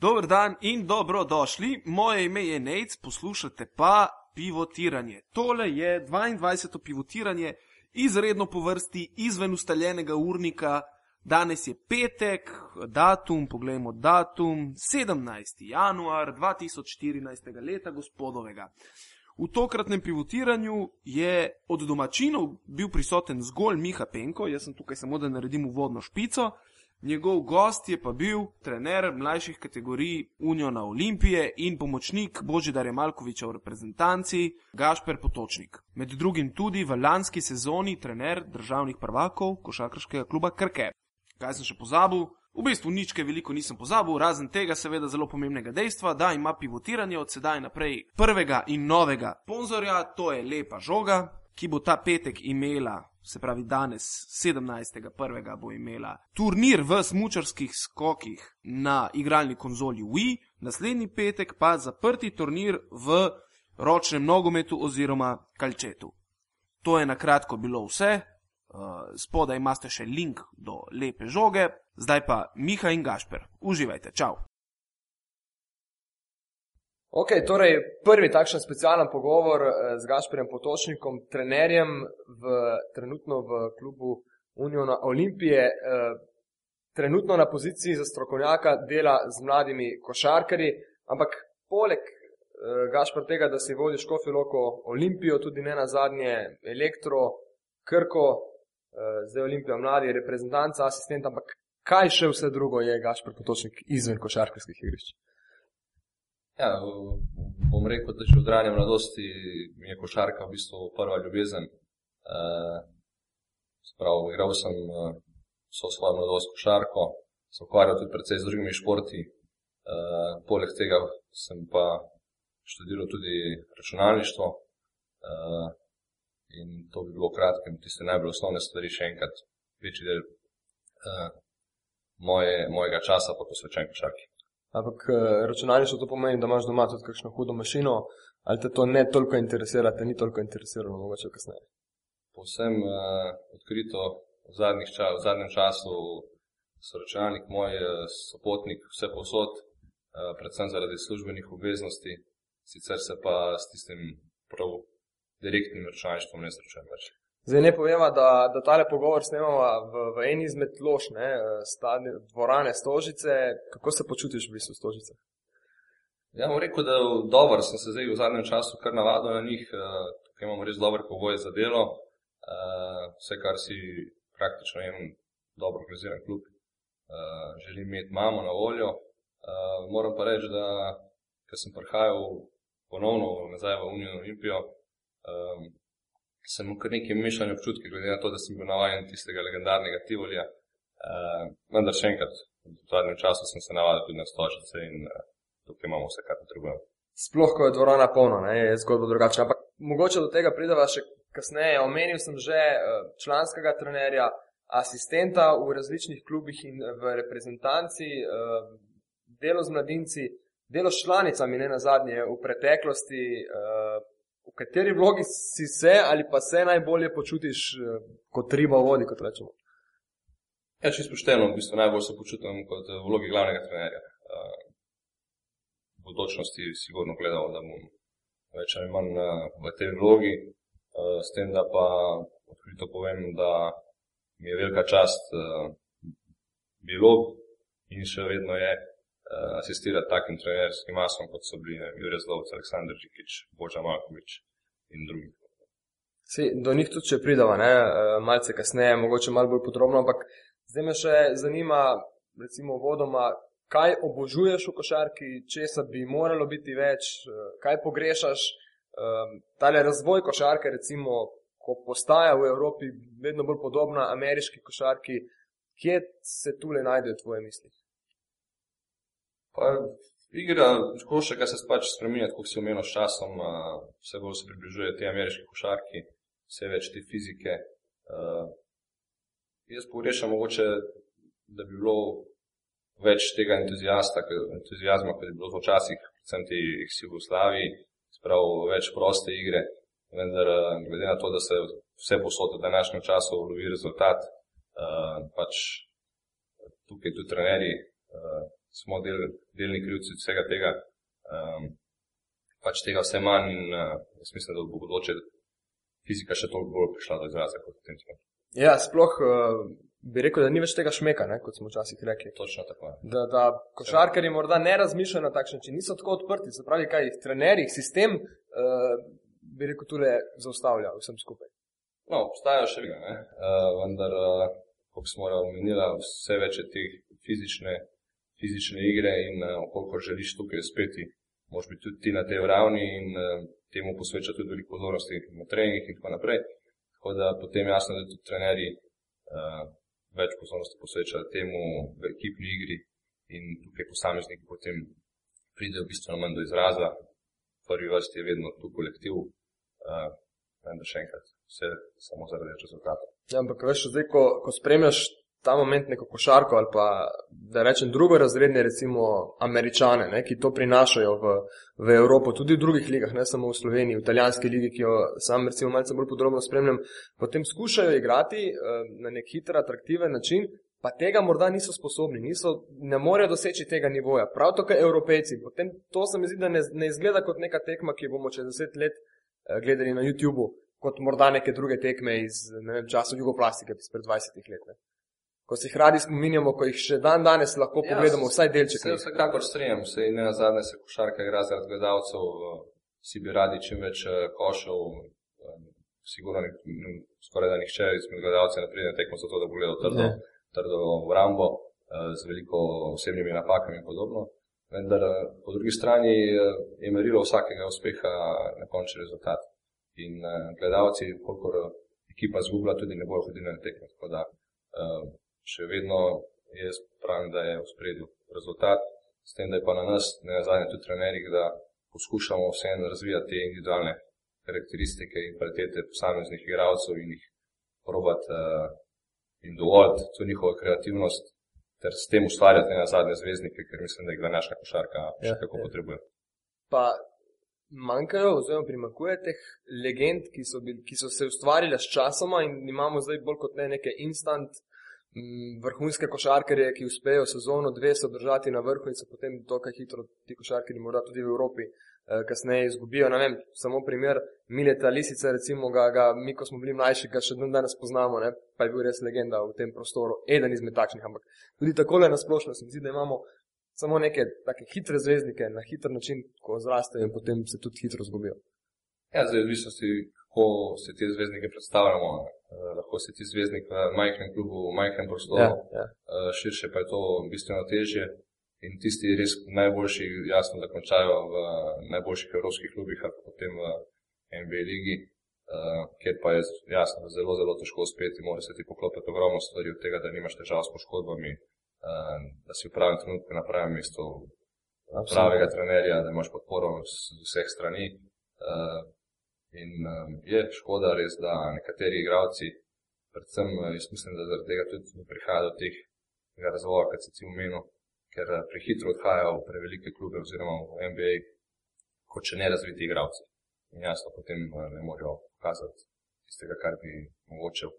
Dober dan in dobrodošli. Moje ime je Nec, poslušate pa pivotiranje. Tole je 22. pivotiranje, izredno po vrsti, izven ustaljenega urnika. Danes je petek, datum, poglejmo datum, 17. januar 2014. leta gospodovega. V tokratnem pivotiranju je od domačinov bil prisoten zgolj Miha Penko, jaz sem tukaj samo da naredim uvodno špico. Njegov gost je pa bil trener mlajših kategorij Uniona Olimpije in pomočnik Božidare Malkoviča v reprezentanci Gašper Potočnik. Med drugim tudi v lanski sezoni trener državnih prvakov košarkarskega kluba Krke. Kaj sem še pozabil? V bistvu nič kaj veliko nisem pozabil, razen tega seveda zelo pomembnega dejstva, da ima pivotiranje od sedaj naprej prvega in novega sponzorja, to je lepa žoga, ki bo ta petek imela se pravi danes, 17.1. bo imela turnir v smočarskih skokih na igralni konzoli Wii, naslednji petek pa zaprti turnir v ročnem nogometu oziroma kalčetu. To je na kratko bilo vse, spodaj imate še link do lepe žoge, zdaj pa Miha in Gašper. Uživajte, čau! Ok, torej prvi takšen specialen pogovor eh, z Gašperjem Potočnikom, trenerjem v, trenutno v klubu Uniona Olimpije, eh, trenutno na poziciji za strokovnjaka dela z mladimi košarkari, ampak poleg eh, Gašper tega, da si vodi Škofiloko Olimpijo, tudi ne na zadnje Elektro, Krko, zdaj Olimpija mladi, reprezentanca, asistent, ampak kaj še vse drugo je Gašper Potočnik izven košarkarskih igrišč? Ja, bom rekel, da že od rane mladosti mi je košarka v bistvu prva ljubezen. Uh, sprav, igral sem uh, vso svojo mladost košarko, sem ukvarjal tudi predvsej z drugimi športi. Uh, poleg tega sem pa študiral tudi računalništvo. In to bi bilo kratkem, tiste najbolj osnovne stvari, še enkrat večji del uh, moje, mojega časa pa posvečen košarki. Ampak eh, računalništvo to pomeni, da imaš doma tudi kakšno hudo mašino, ali te to ne toliko interesira, te ni toliko interesiralo, mogoče kasneje. Povsem uh, odkrito v, ča, v zadnjem času so računalnik moj uh, sopotnik vse posod, uh, predvsem zaradi službenih obveznosti, sicer se pa s tistim prav direktnim računalništvom ne srečujem več. Zdaj ne povemo, da, da tale pogovor snemamo v, v eni izmed lož, ne, stadi, dvorane Stožice. Kako se počutiš v bistvu Stožice? Ja, bom rekel, da dobro sem se zdaj v zadnjem času kar navadil na njih. Tukaj imamo res dobre pogoje za delo. Vse, kar si praktično imam dobro organiziran klub, želim imeti mamo na voljo. Moram pa reči, da ker sem prihajal ponovno nazaj v Unijo Olimpijo, sem kar nekaj mešanja občutki, glede na to, da sem bil navaden tistega legendarnega Tivolija. Uh, vendar še enkrat, v zadnjem času sem se navadil tudi na stožice in uh, tukaj imamo vse, kar potrebujemo. Sploh, ko je dvorana polna, ne, je zgodba drugačna. Ampak mogoče do tega prideva še kasneje. Omenil sem že uh, članskega trenerja, asistenta v različnih klubih in v reprezentanci, uh, delo z mladinci, delo s članicami, ne na zadnje, v preteklosti. Uh, v kateri vlogi si se ali pa se najbolje počutiš eh, kot riba v vodi, kot rečemo? Ja, če spošteno, v bistvu najbolj se počutim kot v vlogi glavnega trenerja. Eh, v bodočnosti si sigurno gledal, da bom več ali manj eh, v tej vlogi, s tem, da pa odkrito povem, da mi je velika čast bilo in še vedno je asistirati takim trenerskim masom, kot so bili Jurek Zlovec, Aleksandr Žikič, Boža Malkovič in drugi. Si, do njih tudi, če pridava, ne, uh, malce kasneje, mogoče malo bolj podrobno, ampak zdaj me še zanima, recimo, vodoma, kaj obožuješ v košarki, česa bi moralo biti več, uh, kaj pogrešaš, tale razvoj košarke, recimo, ko postaja v Evropi vedno bolj podobna ameriški košarki, kje se tule najdejo tvoje misli? Pa igra košarka se pač spremenja, kot si omenil s časom, vse bolj se približuje te ameriške košarki, vse več te fizike. Jaz pogrešam mogoče, da bi bilo več tega entuzijazma, kot je bilo včasih, predvsem ti v Jugoslaviji, spravo več proste igre, vendar glede na to, da se vse posod v današnjem času lovi rezultat, pač tukaj tudi trenerji smo del, delni krivci vsega tega. Um, pač tega vse manj in uh, jaz mislim, da bo bodoče fizika še toliko bolj prišla do izraza kot v tem trenutku. Ja, sploh uh, bi rekel, da ni več tega šmeka, ne, kot smo včasih rekli. Točno tako. Da, da košarkari morda ne razmišljajo na takšen način, niso tako odprti, se pravi, kaj jih trenerji, sistem, uh, bi rekel, tudi zaustavlja vsem skupaj. No, obstajajo še vedno, uh, vendar, uh, kot smo omenili, vse več je teh fizične, fizične igre in uh, koliko želiš tukaj uspeti, moš biti tudi ti na tej ravni in uh, temu posveča tudi veliko pozornosti na treningih in tako naprej. Tako da potem jasno, da tudi trenerji uh, več pozornosti posvečajo temu v ekipni igri in tukaj posamezniki potem pridejo bistveno manj do izraza. Prvi vrsti je vedno tu kolektiv, uh, vendar še enkrat, vse samo zaradi rezultata. Ja, ampak veš, zdaj, ko, ko spremljaš ta moment neko košarko ali pa da rečem drugorazredne, recimo američane, ne, ki to prinašajo v, v Evropo, tudi v drugih ligah, ne samo v Sloveniji, v italijanski ligi, ki jo sam recimo malce bolj podrobno spremljam, potem skušajo igrati uh, na nek hiter, atraktiven način, pa tega morda niso sposobni, niso, ne morejo doseči tega nivoja. Prav tako evropejci, potem to se mi zdi, da ne, ne izgleda kot neka tekma, ki bomo čez deset let uh, gledali na YouTubu, kot morda neke druge tekme iz ne časov jugoplastike, pred 20 let. Ne ko se jih radi spominjamo, ko jih še dan danes lahko ja, pogledamo, vsaj delček. Se vsekakor strinjam, se in ne na zadnje se košarka igra zaradi gledalcev, si bi radi čim več eh, košov, sigurno skoraj da nihče izmed gledalcev ne pride na tekmo zato, da bo gledal trdo, trdo v rambo eh, z veliko osebnimi napakami in podobno. Vendar eh, po drugi strani je merilo vsakega uspeha na končni rezultat. In gledalci, kolikor ekipa zgubila, tudi ne bojo hodili na tekme. Tako da še vedno jaz pravim, da je v spredju rezultat, s tem, da je pa na nas, ne na zadnje tudi trenerjih, da poskušamo vseeno razvijati te individualne karakteristike in kvalitete posameznih igralcev in jih probati uh, in dovoljiti to njihovo kreativnost, ter s tem ustvarjati na zadnje zvezdnike, ker mislim, da jih današnja košarka še ja, kako ja. potrebuje. Pa manjkajo, oziroma primakuje teh legend, ki so, bil, ki so se ustvarile s časoma in imamo zdaj bolj kot ne neke instant vrhunske košarkarje, ki uspejo sezono dve se držati na vrhu in se potem dokaj hitro ti košarkarji, morda tudi v Evropi, eh, kasneje izgubijo. Vem, samo primer Mileta Lisice, recimo ga, ga mi, ko smo bili mlajši, ga še danes poznamo, ne? pa je bil res legenda v tem prostoru, eden izmed takšnih, ampak tudi takole nasplošno se mi zdi, da imamo samo neke take hitre zvezdnike na hiter način, ko zrastejo in potem se tudi hitro zgubijo. Ja, zdaj, v odvisnosti, kako se te zvezdnike predstavljamo. Uh, lahko si ti zvezdnik v majhnem klubu, v majhnem prostoru, ja, ja. Uh, širše pa je to bistveno težje. In tisti res najboljši, jasno, da končajo v najboljših evropskih klubih, ali potem v NBA ligi, uh, kjer pa je jasno, zelo, zelo težko uspeti, mora se ti poklopiti ogromno stvari od tega, da nimaš težav s poškodbami, uh, da si v pravem trenutku na pravem mestu pravega trenerja, da imaš podporo z vseh strani. Uh, In um, je škoda res, da nekateri igravci, predvsem uh, jaz mislim, da zaradi tega tudi prihaja do tega razvoja, kot si ti omenil, ker uh, prehitro odhajajo v prevelike klube oziroma v NBA, kot še ne razviti igravci. In jasno, potem uh, ne morejo pokazati tistega, kar bi mogoče v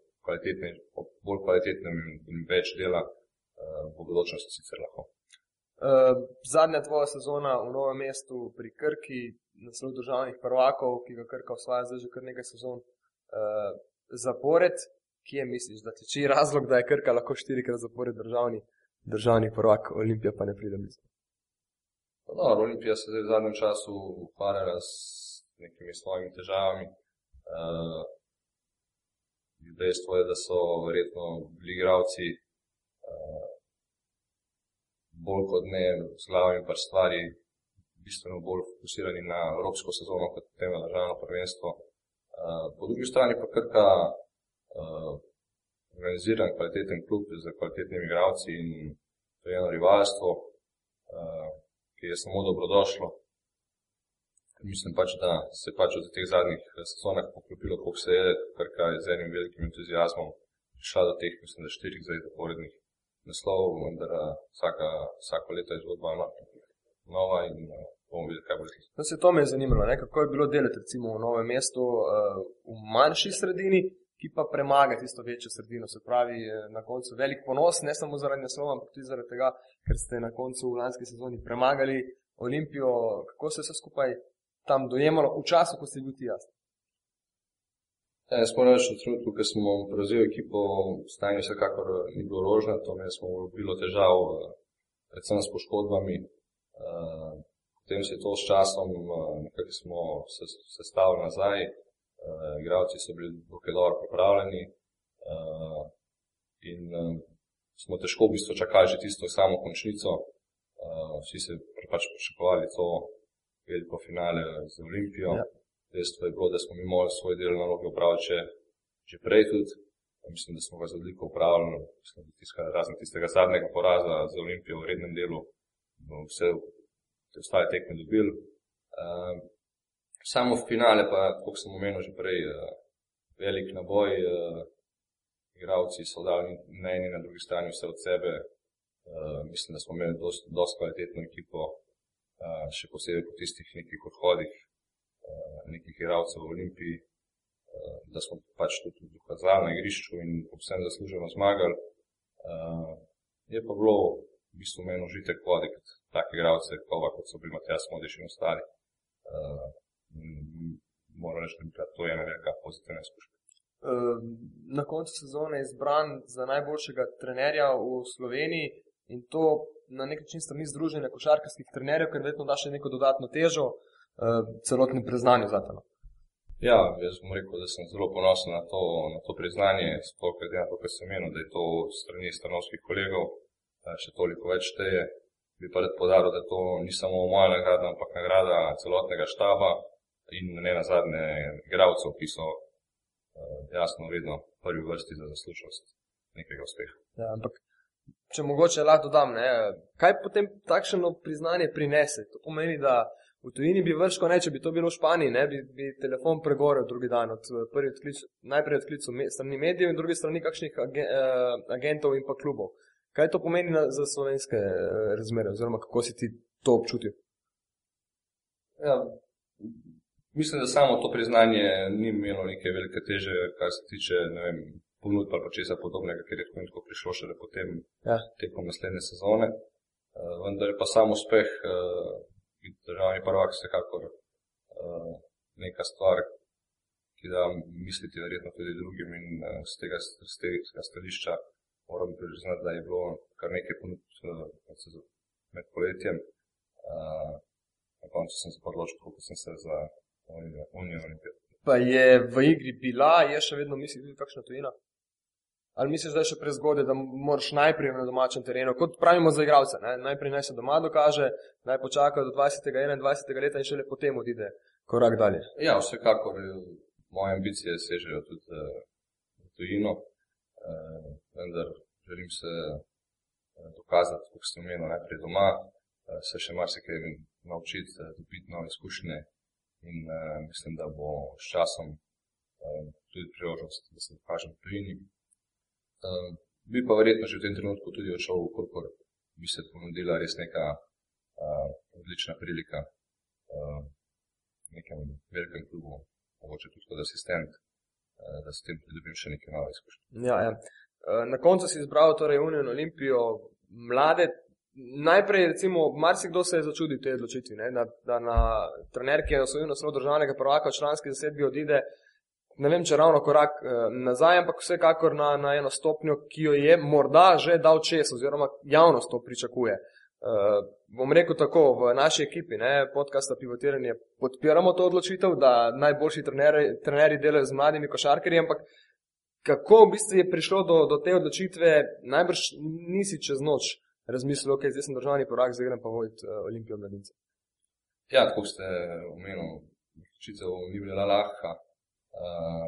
bolj kvalitetnem in več dela uh, v budučnosti sicer lahko. Uh, zadnja tvoja sezona v novem mestu pri Krki, naslov državnih prvakov, ki ga Krka zdaj že kar nekaj sezon uh, zapored. Kje misliš, da tiči razlog, da je Krka lahko štirikrat zapored državni, državni prvak, Olimpija pa ne pride blizu? No, Olimpija se je v zadnjem času ukvarjala s nekimi svojimi težavami. Uh, dejstvo je, da so verjetno bili igravci uh, bolj kot ne z glavami par stvari bistveno bolj fokusirani na evropsko sezono, kot potem na državno prvenstvo. Uh, po drugi strani pa krka uh, organiziran kvaliteten klub z kvalitetnimi igralci in to je eno rivalstvo, uh, ki je samo dobrodošlo. Mislim pač, da se je pač v teh zadnjih sezonah poklopilo, koliko se je krka z enim velikim entuzijazmom prišla do teh, mislim, da štirih zdaj zaporednih naslovov, vendar vsaka, vsako leto je zgodba nova in uh, bomo videli, kaj bo šlo. No, to me je zanimalo, ne? kako je bilo delati recimo, v novem mestu, uh, v manjši sredini, ki pa premaga tisto večjo sredino. Se pravi, na koncu velik ponos, ne samo zaradi naslova, ampak tudi zaradi tega, ker ste na koncu v lanski sezoni premagali Olimpijo. Kako se vse skupaj tam dojemalo v času, ko ste bili ti jasni? Ja, jaz moram reči, trenutku, ko smo prevzeli ekipo, stanje vsekakor ni bilo rožno, to me smo bilo težav, predvsem s poškodbami. Potem se je to s časom, nekako smo se sestavili nazaj, igravci so bili dokaj dobro pripravljeni in smo težko v bistvu čakali že tisto samo končnico. Vsi se pač pričakovali to veliko finale z Olimpijo. Ja. Dejstvo je bilo, da smo mi morali svoj del naloge upraviti že, že prej tudi. Mislim, da smo ga z odliko upravljali, mislim, tiska, razen tistega zadnjega poraza z Olimpijo v rednem delu, vse te ostale tekme dobili. Uh, samo v finale pa, kot sem omenil že prej, uh, velik naboj, uh, igravci so dali na eni in na drugi strani vse od sebe. Uh, mislim, da smo imeli dost kvalitetno ekipo, uh, še posebej po tistih nekih odhodih nekih igralcev v Olimpiji, eh, da smo pač tudi dokazali na igrišču in vsem zasluženo zmagali. Eh, je pa bilo v bistvu meni užitek voditi take igralce, kot so bili Matjas Modiš in ostali. Eh, moram reči, da to je ena velika pozitivna izkušnja. Na koncu sezone je izbran za najboljšega trenerja v Sloveniji in to na nek način sta mi združenje košarkarskih trenerjev, ker vedno da še neko dodatno težo. Uh, uh, celotnem priznanju za to. Ja, jaz bom rekel, da sem zelo ponosen na to, na to priznanje, sploh glede na to, kar sem menil, da je to strani stanovskih kolegov, še toliko več teje. Bi pa rad podaril, da to ni samo moja nagrada, ampak nagrada celotnega štaba in ne na zadnje igravcev, ki so uh, jasno vedno prvi vrsti za zaslužnost nekega uspeha. Ja, ampak če mogoče lahko dodam, ne, kaj potem takšno priznanje prinese? To pomeni, da V tujini bi vrško, ne, če bi to bilo v Španiji, ne, bi, bi telefon pregorel drugi dan, od, odklic, najprej odklical me, strani medijev in drugi strani kakšnih agen, eh, agentov in pa klubov. Kaj to pomeni na, za slovenske eh, razmere, oziroma kako si ti to občutil? Ja, mislim, da samo to priznanje ni imelo neke velike teže, kar se tiče ponudb ali česa podobnega, ker je tako in tako prišlo šele potem ja. tekom naslednje sezone. Uh, vendar je pa sam uspeh uh, državni prvak vsekakor uh, neka stvar, ki da misliti verjetno tudi drugim in uh, z, tega, z tega stališča moram priznati, da je bilo kar nekaj ponudb uh, med poletjem. Uh, na koncu sem se odločil, kako sem se za Unijo Olimpijo. Pa je v igri bila, je še vedno misli tudi kakšna tujina? Ali misliš, da je še prezgodaj, da moraš najprej na domačem terenu, kot pravimo za igralce, ne? najprej naj se doma dokaže, naj počaka do 20. in 21. leta in šele potem odide korak dalje? Ja, vsekakor moje ambicije sežejo tudi v tujino, vendar želim se uh, dokazati, kot ste omenili, najprej doma, uh, se še marsikaj naučiti, dobiti nove izkušnje in mislim, da bo s časom tudi priložnost, da se dokažem v tujini. Bi pa verjetno že v tem trenutku tudi odšel, koliko bi se ponudila res neka odlična prilika uh, nekem velikem klubu, mogoče tudi kot asistent, da s tem pridobim še nekaj nove izkušnje. Ja, ja. Uh, na koncu si izbral torej Unijo in Olimpijo mlade. Najprej, recimo, marsikdo se je začudil te odločitvi, ne, da, da na trener, ki je osvojil naslov državnega prvaka v članski zasedbi, odide ne vem, če ravno korak eh, nazaj, ampak vsekakor na, na eno stopnjo, ki jo je morda že dal čez, oziroma javnost to pričakuje. Uh, bom rekel tako, v naši ekipi, ne, podcasta Pivotiranje, podpiramo to odločitev, da najboljši treneri, treneri delajo z mladimi košarkarji, ampak kako v bistvu je prišlo do, do te odločitve, najbrž nisi čez noč razmislil, ok, zdaj sem državni porak, zdaj grem pa voditi uh, Olimpijo mladince. Ja, tako ste omenili, odločitev ni bila lahka. Uh,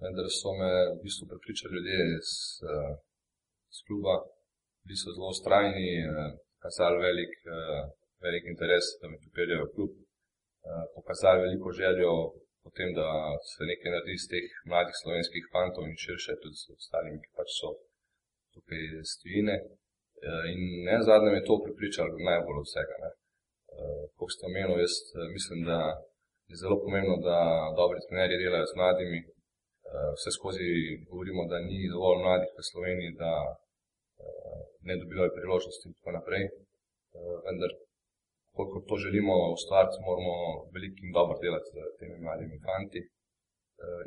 vendar so me v bistvu prepričali ljudje iz, uh, iz kluba, bili so zelo ustrajni, uh, kazali velik, uh, velik interes, da me pripeljejo v klub, uh, pokazali veliko željo potem, da se nekaj naredi iz teh mladih slovenskih fantov in širše tudi z ostalimi, ki pač so tukaj stvine. Uh, in ne zadnje me to pripričalo najbolj od vsega. Kot ste omenili, jaz mislim, da je zelo pomembno, da dobri trenerji delajo z mladimi. vse skozi govorimo, da ni dovolj mladih v Sloveniji, da ne dobivajo priložnosti in tako naprej. Vendar, koliko to želimo ustvariti, moramo veliko in dobro delati z temi mladimi fanti.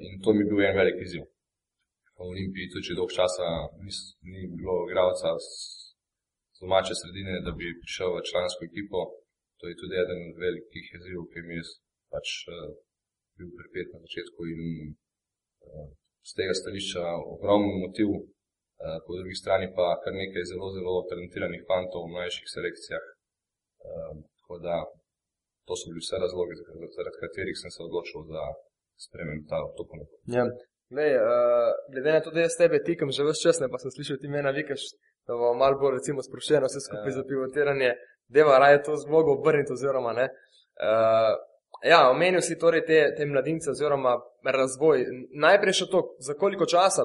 In to mi je bil en velik izziv. V Olimpiji tudi dolgo časa ni, ni bilo igralca z domače sredine, da bi prišel v člansko ekipo. To je tudi eden od velikih izzivov, ki mi je pač uh, bil pripet na začetku in z tega stališča ogromen motiv, uh, po drugi strani pa kar nekaj zelo, zelo talentiranih fantov v mlajših selekcijah. Uh, tako da to so bili vse razloge, zaradi katerih sem se odločil, da spremem ta autopon. Ja. Lej, uh, glede na to, da jaz tebe tikam že vse čas, ne pa sem slišal ti mena, vikaš, da bo malo bolj recimo sproščeno vse skupaj ja. za pivotiranje, deva raje to zmogo obrniti oziroma ne. Uh, ja, omenil si torej te, te mladince oziroma razvoj. Najprej še to, za koliko časa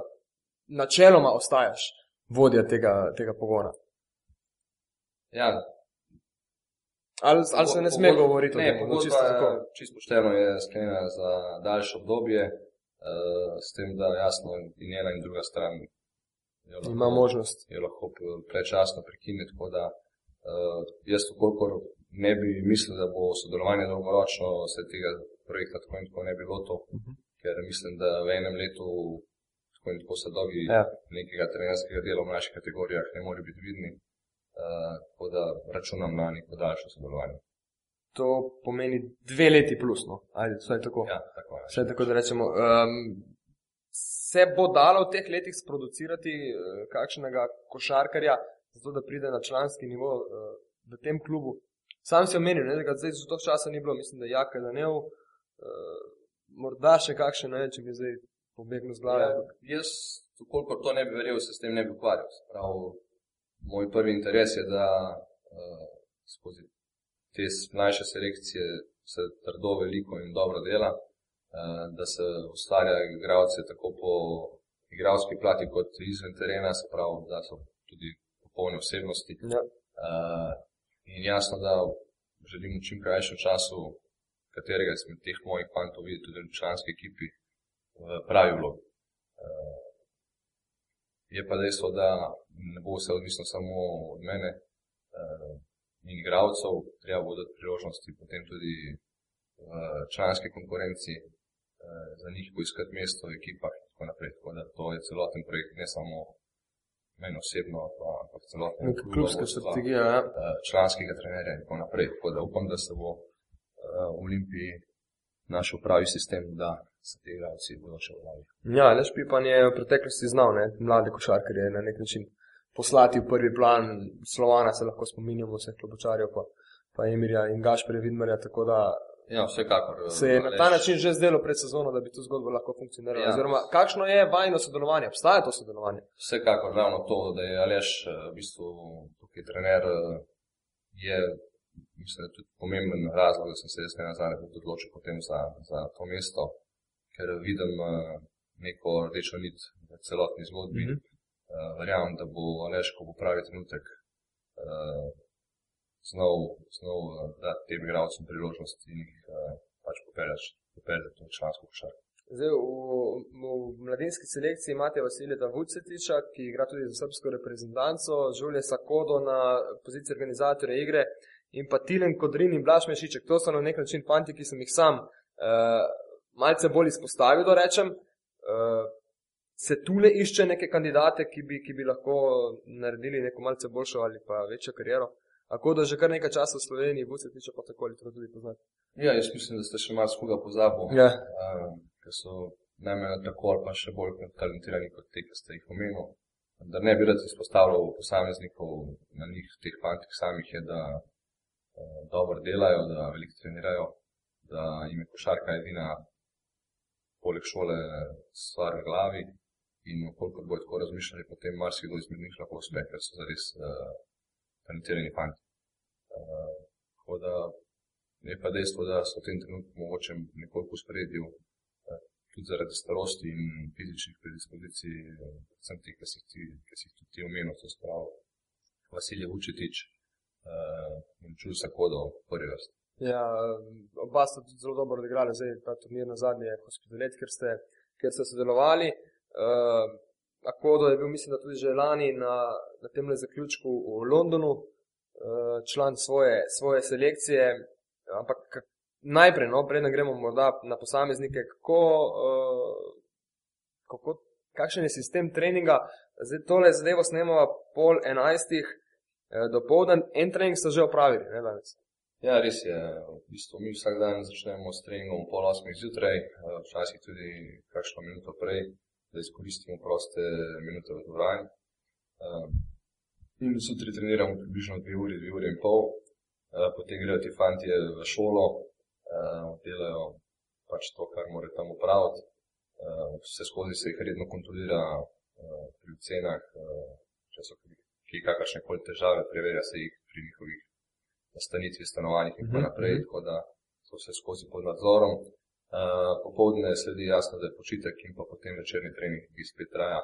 načeloma ostajaš vodja tega, tega pogona? Ja. Ali, ali se ne sme govoriti ne, o tem? Ne, čisto, čisto pošteno je sklenjena za daljše obdobje. Eh, s tem, da jasno in ena in druga stran lahko, ima možnost. Je lahko prečasno prekiniti. Tako da uh, jaz, kolikor ne bi mislil, da bo sodelovanje dolgoročno se tega projekta tako in tako ne bi bilo to, uh. -huh. ker mislim, da v enem letu tako in tako sadovi ja. nekega trenerskega dela v naših kategorijah ne more biti vidni. Uh, tako da računam na neko daljše sodelovanje to pomeni dve leti plus, no? ali vsaj tako. Ja, tako, je, vsaj tako da rečemo. Um, se bo dalo v teh letih sproducirati uh, kakšnega košarkarja, zato da pride na članski nivo uh, v tem klubu? Sam si omenil, ne, da ga zdaj za to časa ni bilo, mislim, da je Jaka Danev, uh, morda še kakšen, ne če mi zdaj pobegnu z glave. Ja, jaz, koliko to ne bi verjel, se s tem ne bi ukvarjal. Prav, moj prvi interes je, da uh, skozi te mlajše selekcije se trdo veliko in dobro dela, eh, da se ustvarja igralce tako po igralski plati kot izven terena, se pravi, da so tudi popolne osebnosti. Ja. Eh, in jasno, da želim v čim krajšem času, katerega izmed teh mojih fantov videti tudi v članski ekipi, pravi vlog. Eh, je pa dejstvo, da ne bo vse odvisno samo od mene, in igralcev, treba bo dati priložnosti potem tudi v članski konkurenci eh, za njih poiskati mesto v ekipah in tako naprej. Tako da to je celoten projekt, ne samo meni osebno, ampak celoten klubska strategija. Ja. Eh, članskega trenerja in tako naprej. Tako da upam, da se bo eh, v Olimpiji našel pravi sistem, da se te igralci bodo še vladi. Ja, Leš Pipan je v preteklosti znal, ne, mlade košarkarje na nek način poslati v prvi plan, slovana se lahko spominjamo vseh klobočarjev, pa, pa Emirja in Gašpere Vidmarja. Ja, vsekakor. Se je na ta način že zdelo pred sezono, da bi to zgodbo lahko funkcioniralo. Ja. Oziroma, kakšno je vajno sodelovanje? Obstaja to sodelovanje? Vsekakor, ravno to, da je Aleš eh, v bistvu tukaj trener, eh, je mislim, da tudi pomemben razlog, da sem se jaz ne nazadnje odločil potem za, za to mesto, ker vidim eh, neko rdečo nit v celotni zgodbi. Mm -hmm. Verjamem, da bo Aleš, ko bo pravi trenutek, znov, znov uh, dati tem igralcem priložnost in jih pač popeljati v člansko košarko. Zdaj, v, v, v mladinski selekciji imate Vasilija Vucetiča, ki igra tudi za srpsko reprezentanco, Žulje Sakodo na poziciji organizatorja igre in pa Tilen Kodrin in Blaž Mešiček. To so na nek način fanti, ki sem jih sam uh, malce bolj izpostavil, da rečem. Uh, se tule išče neke kandidate, ki bi, ki bi lahko naredili neko malce boljšo ali pa večjo kariero. Ako da že kar nekaj časa v Sloveniji, bo se tiče pa tako ali tako tudi poznati. Ja, jaz mislim, da ste še malo skuga pozabili, ja. uh, ker so najmanj tako ali pa še bolj talentirani kot te, ki ste jih omenili. Da ne bi rad izpostavljal posameznikov na njih, teh fantih samih, je, da uh, dobro delajo, da veliko trenirajo, da jim je košarka edina poleg šole stvar v glavi. In koliko bo tako razmišljali, potem marsikdo izmed njih lahko uspe, ker so zares uh, talentirani fanti. Uh, tako da je pa dejstvo, da so v tem trenutku mogoče nekoliko spredju, uh, tudi zaradi starosti in fizičnih predispozicij, predvsem uh, ki si, ki si jih tudi ti omenil, to spravo Vasilje Vučetič uh, in Čusa Kodo v prvi vrsti. Ja, oba sta tudi zelo dobro odigrala, zdaj ta turnir na zadnji je hospitalet, ker ste kjer so sodelovali. Uh, Akodo je bil, mislim, da tudi že lani na, na tem zaključku v Londonu, uh, član svoje, svoje selekcije. Ampak najprej, no, preden gremo morda na posameznike, kako, uh, kako, kakšen je sistem treninga. Zdaj tole zadevo snemamo pol enajstih uh, do povdan, en trening so že opravili, ne danes. Ja, res je. V bistvu mi vsak dan začnemo s treningom pol osmih zjutraj, eh, včasih tudi kakšno minuto prej, da izkoristimo proste minute v dvorani. Eh, in zjutraj treniramo približno dve uri, dve uri in pol, eh, potem grejo ti fanti v šolo, delajo pač to, kar morajo tam upraviti. Vse skozi se jih redno kontrolira pri ocenah, če so ki kakršne koli težave, preverja se jih pri njihovih nastanitvi, stanovanjih in tako mhm, naprej, mhm. tako da so vse skozi pod nadzorom. Uh, popovdne sledi jasno, da je počitek in pa potem večerni trening, ki spet traja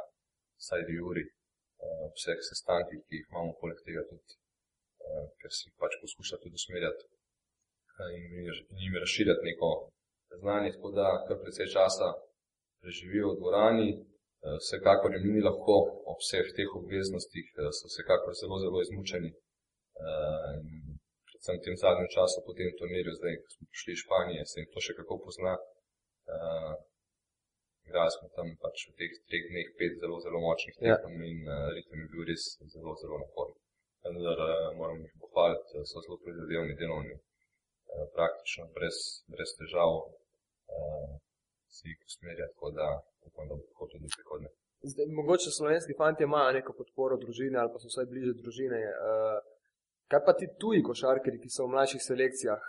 vsaj dve uri, uh, vseh sestankih, ki jih imamo poleg tega tudi, uh, ker si pač poskuša tudi usmerjati uh, in, in jim razširjati neko znanje, tako da kar precej časa preživijo v dvorani. Vsekakor jim ni lahko ob vseh teh obveznostih, so vsekakor zelo, zelo izmučeni predvsem v tem zadnjem času, po tem turnirju, zdaj, ko smo prišli iz Španije, se jim to še kako pozna. Uh, igrali smo tam pač v teh treh dneh pet zelo, zelo močnih ja. tekem ja. in uh, ritem je bil res zelo, zelo naporen. Vendar uh, moram jih pohvaliti, so zelo prizadevni delovni, uh, praktično brez, brez težav uh, si jih usmerjati, tako da upam, da bo tako tudi prihodne. Zdaj, mogoče slovenski fanti imajo neko podporo družine ali pa so vsaj bliže družine. Uh, Kaj pa ti tuji košarkari, ki so v mlajših selekcijah,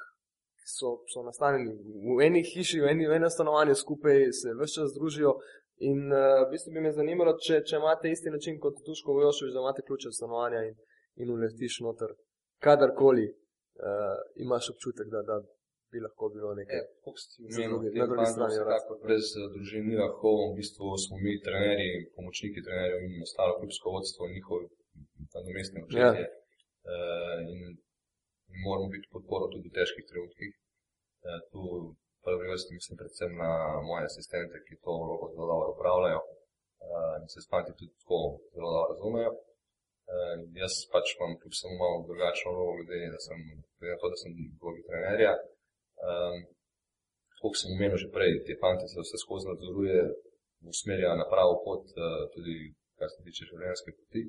ki so, so nastanjeni v eni hiši, v eni, v eni stanovanju skupaj, se vse čas družijo. In uh, v bistvu bi me zanimalo, če, če imate isti način kot Tuško Vojošovič, da imate ključe stanovanja in, in uletiš noter, kadarkoli uh, imaš občutek, da, da bi lahko bilo nekaj. Na drugi strani, tako brez uh, družin ni lahko, v bistvu smo mi trenerji, pomočniki trenerjev in ostalo klubsko vodstvo, njihovi nadomestni učitelji. Ja. Eh, in moramo biti podporo tudi v težkih trenutkih. Eh, tu prvi vrsti mislim predvsem na moje asistente, ki to vlogo zelo dobro upravljajo eh, in se spanti tudi tako zelo dobro razumejo. Jaz pač imam kljub samo malo drugačno vlogo, glede na to, da sem vlogi trenerja. Kot sem omenil že prej, te fante se vse skozi nadzoruje, usmerja na pravo pot, tudi kar se tiče življenjske poti.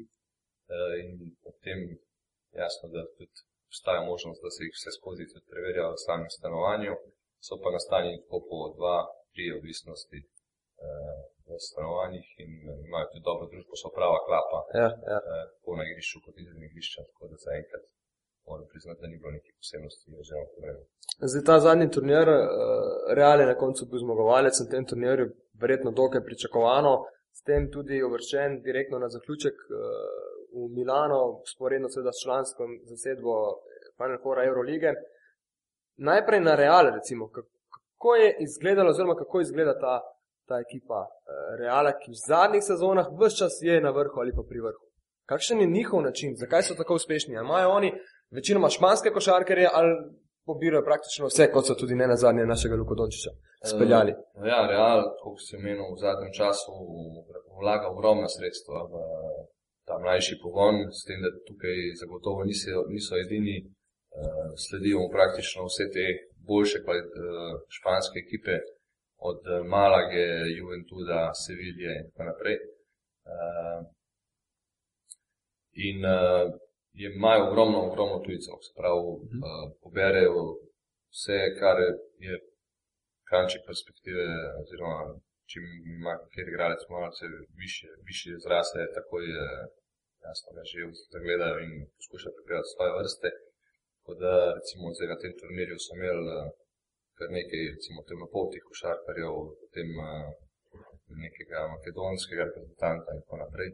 In potem jasno, da tudi obstaja možnost, da se jih vse skozi tudi preverja v samem stanovanju, so pa nastanjeni tako po dva, tri odvisnosti eh, v stanovanjih in eh, imajo tudi dobro družbo, so prava klapa, ja, ja. Eh, tako na igrišču kot izredni igrišča, tako da zaenkrat moram priznati, da ni bilo nekih posebnosti oziroma problemov. Zdaj ta zadnji turnir, uh, Real je na koncu bil zmagovalec na tem turnirju, verjetno dokaj pričakovano, s tem tudi uvrščen direktno na zaključek uh, v Milano, sporedno seveda s člansko zasedbo Final Four Eurolige. Najprej na Real, recimo, kako je izgledalo, oziroma kako izgleda ta, ta ekipa eh, Reala, ki v zadnjih sezonah vse čas je na vrhu ali pa pri vrhu. Kakšen je njihov način, zakaj so tako uspešni? Imajo oni večinoma španske košarkarje ali pobirajo praktično vse, kot so tudi ne na zadnje našega Lukodončiča speljali? Uh, ja, Real, kot si omenil, v zadnjem času vlaga ogromna sredstva v ta mlajši pogon, s tem, da tukaj zagotovo niso, niso edini, uh, sledijo praktično vse te boljše uh, španske ekipe, od uh, Malage, Juventuda, Sevilje in tako naprej. Uh, in uh, imajo ogromno, ogromno tujcev, se pravi, uh, poberejo vse, kar je kanček perspektive, oziroma če ima kjer igralec malce više, više zrasle, tako je jasno, ga že zagledajo in poskušajo pripraviti svoje vrste. Tako da, recimo, zdaj na tem turnirju so imeli eh, kar nekaj, recimo, temnopoltih košarkarjev, potem uh, nekega makedonskega reprezentanta in tako naprej.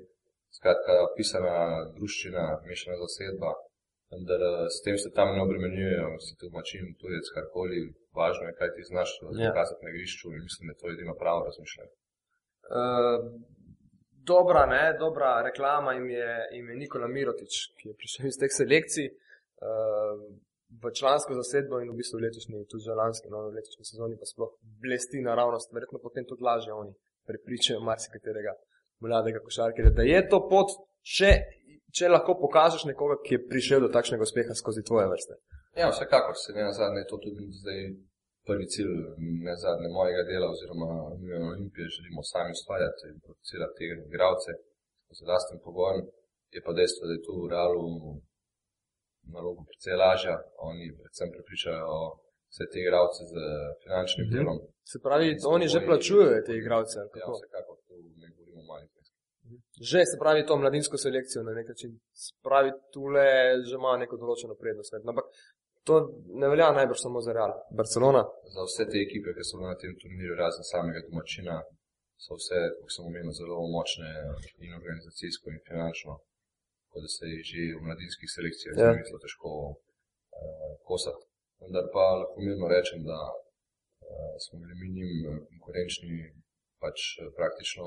Skratka, pisana druščina, mešana zasedba, vendar eh, s tem se tam ne obremenjujejo, si tu mačin, tujec, karkoli, važno je, kaj ti znaš ja. pokazati na igrišču in mislim, da je to edino pravo razmišljanje. Uh, dobra, ne, dobra reklama jim je, jim je Nikola Mirotič, ki je prišel iz teh selekcij uh, v člansko zasedbo in v bistvu letošnji, tudi že lanski, no, v letošnji sezoni pa sploh blesti naravnost, verjetno potem tudi lažje oni prepričajo marsikaterega mladega košarkarja, da je to pot, če, če lahko pokažeš nekoga, ki je prišel do takšnega uspeha skozi tvoje vrste. Ja, vsekakor se ne na zadnje, to tudi zdaj prvi cilj, ne zadnje mojega dela, oziroma mi v Olimpiji želimo sami ustvarjati in producirati te igralce z lastnim pogojem. Je pa dejstvo, da je tu v realu nalogo precej lažja. Oni predvsem prepričajo vse te igralce z finančnim Mhm. delom. Se pravi, oni že plačujejo te igralce. ali Ja, kako? vsekakor tu ne govorimo o malih zneskih. Že se pravi to mladinsko selekcijo na nek način. Se pravi, tule že ima neko določeno prednost. Ampak to ne velja najbrž samo za Real. Barcelona. Za vse te ekipe, ki so na tem turnirju, razen samega domačina, so vse, kot sem omenil, zelo močne in organizacijsko in finančno. Tako da se jih že v mladinskih selekcijah Ja. zelo težko uh, kosati. Vendar pa lahko mirno rečem, da uh, smo bili mi njim eh, konkurenčni pač eh, praktično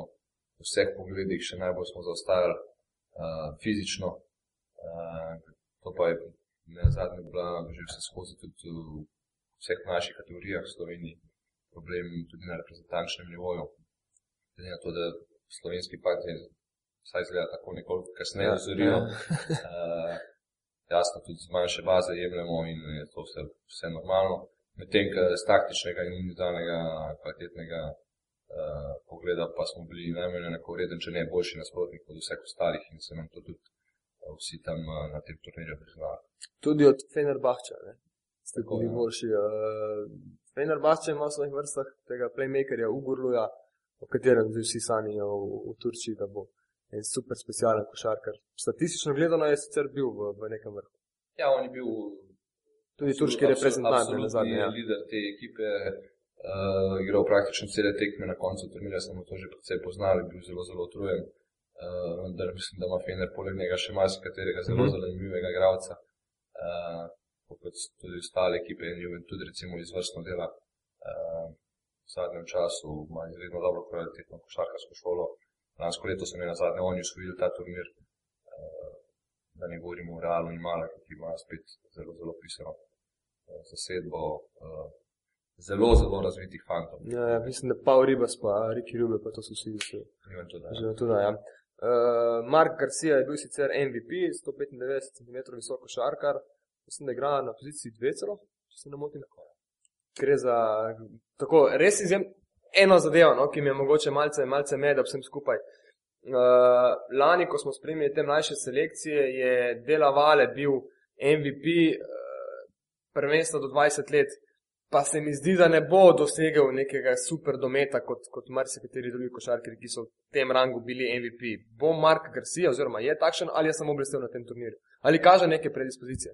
v vseh pogledih, še najbolj smo zaostajali uh, fizično. Uh, to pa je na zadnje bila že vse skozi tudi v vseh naših kategorijah v Sloveniji problem tudi na reprezentančnem nivoju. Glede na to, da slovenski partner vsaj izgleda tako nekoliko kasneje Ja, ozorijo. ja. Uh, jasno, tudi z manjše baze jemljemo in je to vse, vse normalno. Medtem, ko z taktičnega in individualnega kvalitetnega uh, pogleda pa smo bili najmanj enako vreden, če ne boljši nasprotnik od vseh ostalih in se nam to tudi vsi tam uh, na tem turnirju priznali. Tudi od Fenerbahča. Ne? Ste bili ja. boljši. Uh, Fenerbahča ima v svojih vrstah tega playmakerja Ugurluja, o katerem zdaj vsi sanjajo v, v Turčiji, da bo en super specialen košarkar. Statistično gledano je sicer bil v, v nekem vrhu. Ja, on je bil Tudi absolut- turški reprezentant ne nazadnje. Ja. Lider te ekipe, uh, igral praktično cele tekme na koncu turnirja, smo to že precej poznali, bil zelo, zelo utrujen. Uh, vendar mislim, da ima Fener poleg njega še marsikaterega zelo Mhm. zanimivega igralca. Uh, kot tudi ostale ekipe in Juventud recimo izvrstno dela. Uh, v zadnjem času ima izredno dobro kvalitetno košarkarsko šolo. Lansko leto so ne na zadnje oni osvojili ta turnir. Uh, da ne govorimo o Realu in Malaku, ki ima spet zelo, zelo pisano eh, zasedbo eh, zelo, zelo razvitih fantov. Ja, ja, mislim, da Paul Ribas pa Riki Rube, pa to so vsi že. Nimam to, da- Že tudi, ja. Uh, Mark Garcia je bil sicer MVP, 195 cm visoko šarkar, mislim, da igra na poziciji 2 celo, če se ne motim. Gre za tako res izjem, eno zadevo, no, ki mi je mogoče malce, malce med, vsem skupaj. Uh, lani, ko smo spremljali te mlajše selekcije, je Dela Vale bil MVP uh, prvenstva do 20 let, pa se mi zdi, da ne bo dosegel nekega super dometa kot, kot marsikateri drugi košarkari, ki so v tem rangu bili MVP. Bo Mark Garcia, oziroma je takšen ali je samo blestev na tem turnirju? Ali kaže neke predispozicije?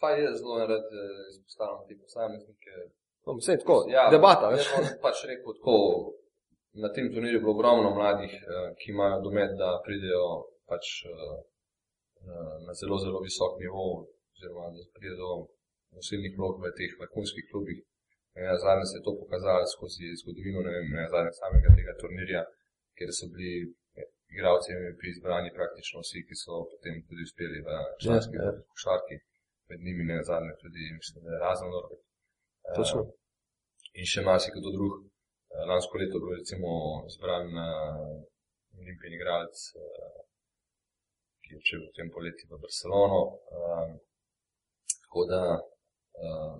Pa je zelo rad eh, izpostavljam te posameznike. No, vse je tako, ja, debata. Jaz bom pač rekel tako, na tem turnirju je bilo ogromno mladih, eh, ki imajo domet, da pridejo pač eh, na zelo, zelo visok nivo, oziroma da pridejo do nosilnih vlog v teh vrhunskih klubih. Ja, zadnje se je to pokazalo skozi zgodovino, ne vem, ne, zadnje samega tega turnirja, kjer so bili eh, igralci MVP izbrani praktično vsi, ki so potem tudi uspeli v članski Ja, ja, ja. ja. košarki. Med njimi ne zadnje tudi, mislim, da je. Eh, Točno. In še marsikdo drug. Eh, Lansko leto je bil recimo izbran uh, olimpijski igralec, uh, ki je odšel v tem poletju v Barcelono. Uh, tako da uh,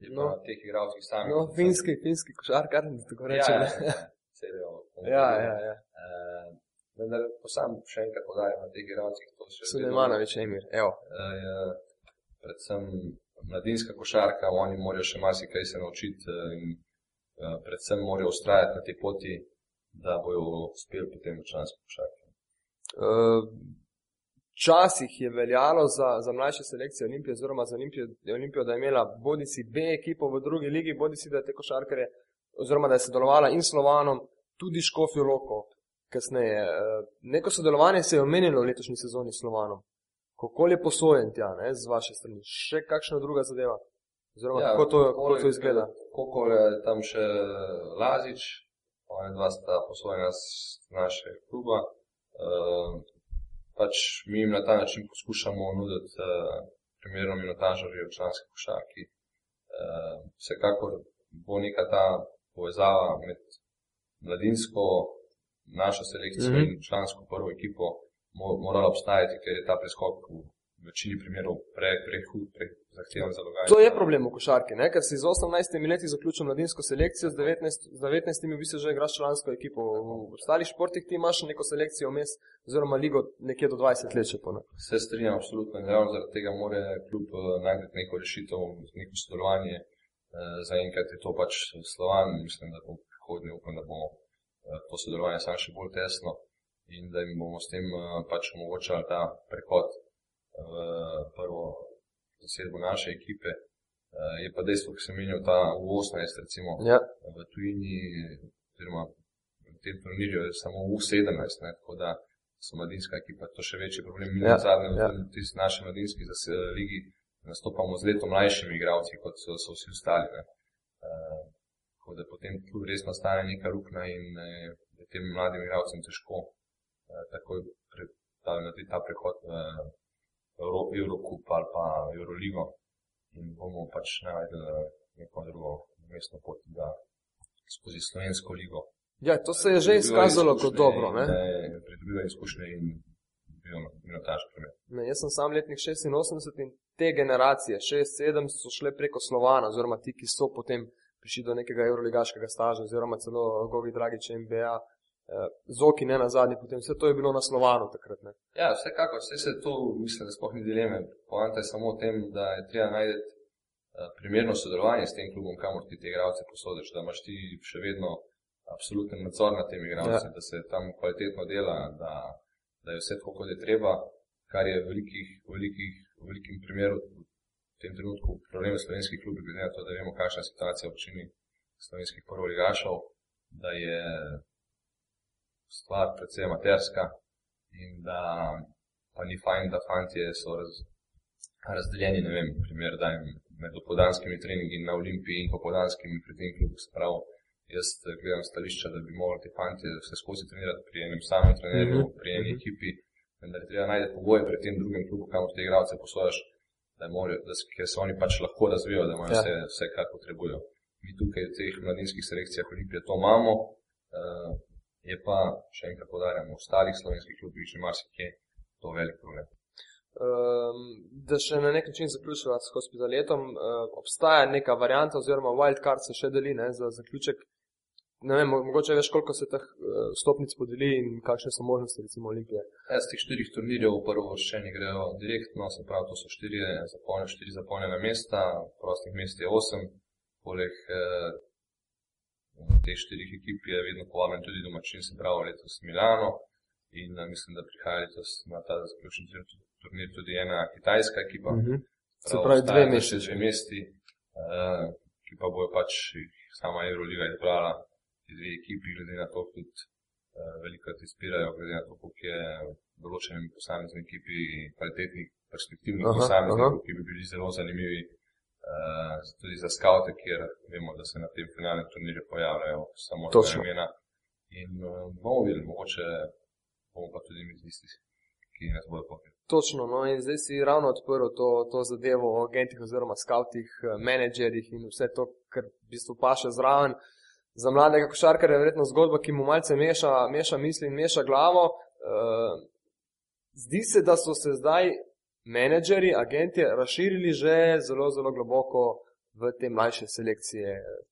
No. teh igralcev samih. No, finski, finski košarkar, da tako Ja, rečem. ja, ja, celijo. Ja, ja, ja. Uh, vendar pa sam še enkrat podarim na teh igralcih, to še vedno- Sulejmanovič, Emir, evo. Eh, je predvsem mladinska košarka, oni morajo še marsikaj se naučiti eh, in eh, predvsem morajo ustrajati na tej poti, da bojo uspeli potem v članski košarki. Uh, Včasih je veljalo za, za mlajše selekcije Olimpije, oziroma za Olimpijo, Olimpijo, da je imela bodi si B ekipo v drugi ligi, bodi si da je te košarkare, oziroma da je sodelovala in Slovanom, tudi Škofijo Loko kasneje. Uh, neko sodelovanje se je omenilo v letošnji sezoni s Slovanom. Kako je posojen tja, ne, z vaše strani? Še kakšna druga zadeva? Oziroma, ja, kako, to, kako to izgleda? Koliko je tam še Lazič, ona dva sta posvojena z naše kluba. Uh, pač mi jim na ta način poskušamo nuditi uh, primerno minutažarje v članski košarki. Uh, vsekakor bo neka ta povezava med mladinsko naša selekcija Mhm. mm -hmm. in člansko prvo ekipo mo- morala obstajati, ker je ta preskok v večini primerov pre, prehud, pre, zahteven za dogajanje. To je problem v košarki, ne? ker si z 18 leti zaključil mladinsko selekcijo, z 19, z 19 v bistvu že igraš člansko ekipo. V ostalih športih ti imaš neko selekcijo vmes, oziroma ligo nekje do 20 let, pa ne. Se strinjam, absolutno. In ravno zaradi tega mora kljub najti neko rešitev, neko sodelovanje. Eh, Zaenkrat je to pač slovan, mislim, da bo v prihodnje upam, da bomo eh, to sodelovanje samo še bolj tesno in da jim bomo s tem eh, pač omogočali ta prehod v prvo zasedbo naše ekipe. Eh, Je pa dejstvo, ki sem menil ta U18, recimo Ja. v tujini, oziroma v tem turnirju je samo U17, ne, tako da so mladinska ekipa to še večji problem. Mi Ja, ja, zadnje, ja. tisti naši mladinski ligi nastopamo z leto mlajšimi igralci, kot so, so vsi ostali. Ne. Uh, tako da potem tu res nastane neka rukna in eh, je tem mladim igralcem težko takoj pre, ta, narediti ta prehod v Euro, Eurocup ali pa Euroligo in bomo pač najdli neko drugo mestno pot, da skozi slovensko ligo Ja, to se je že izkazalo kot dobro. Ne? Pridobiva izkušnje in minutaž primer. Ne, jaz sem sam letnik 86 in te generacije, 6-7, so šle preko Slovana, oziroma ti, ki so potem prišli do nekega evroligaškega staža, oziroma celo Gogi Dragič MBA, eh, Zoki ne na zadnji, potem vse to je bilo na Slovanu takrat. Ne. Ja, vsekakor, vse se to, mislim, da sploh ni dileme. Poanta je samo v tem, da je treba najti uh, primerno sodelovanje s tem klubom, kamor ti te igralce posodiš, da imaš ti še vedno absoluten nadzor nad temi igralci, ja. da se tam kvalitetno dela, da, da je vse tako, kot je treba, kar je v velikih, velikih, v velikim primeru v tem trenutku problem slovenskih klubov, glede na to, da vemo, kakšna je situacija v večini slovenskih prvoligašov, da je stvar predvsem amaterska in da pa ni fajn, da fantje so raz, razdeljeni, ne vem, primer dajem med opodanskimi treningi na Olimpiji in popodanskimi pri tem klubu, se pravi, jaz eh, gledam stališča, da bi morali te fantje vse skozi trenirati pri enem samem trenerju, Mhm, pri eni mhm. ekipi, vendar je treba najti pogoje pri tem drugem klubu, kamor te igralce posojaš, da morajo, da, s- ker se oni pač lahko razvijajo, da imajo Ja. ja. vse, vse, kar potrebujejo. Mi tukaj v teh mladinskih selekcijah Olimpije to imamo, uh, je pa, še enkrat podarjam, v ostalih slovenskih klubih že marsikje to velik problem. Um, da še na nek način zaključiva s hospitaletom, uh, obstaja neka varianta, oziroma wildcard se še deli ne, za zaključek. Ne vem, mo- mogoče veš, koliko se teh uh, stopnic podeli in kakšne so možnosti, recimo Olimpije. Ja, z teh štirih turnirjev prvo vrščeni grejo direktno, se pravi, to so štiri, zapolne, štiri zapolnjena mesta, prostih mest je osem, poleg eh, teh štirih ekip je vedno povabljen tudi domačin, se pravi letos Milano in eh, mislim, da prihaja letos na ta zaključni tur- turnir tudi ena kitajska ekipa. Uh -huh. Se pravi, dve mesti. dve mesti, uh, ki pa bojo pač sama Euroliga izbrala, ti dve ekipi, glede na to, tudi uh, velikokrat izpirajo, glede na to, koliko je določenim posameznim ekipi kvalitetnih, perspektivnih Aha, posameznikov, aha. ki bi bili zelo zanimivi. Uh, tudi za skavte, kjer vemo, da se na tem finalnem turnirju pojavljajo samo Točno. imena. In uh, bomo videli, mogoče bomo pa tudi mi tisti, ki nas bodo povedali. Točno, no in zdaj si ravno odprl to, to zadevo o agentih oziroma skavtih, eh, menedžerjih in vse to, kar v bistvu paše zraven. Za mladega košarkarja je verjetno zgodba, ki mu malce meša, meša misli in meša glavo. Uh, zdi se, da so se zdaj menedžeri, agenti razširili že zelo, zelo globoko v te mlajše selekcije.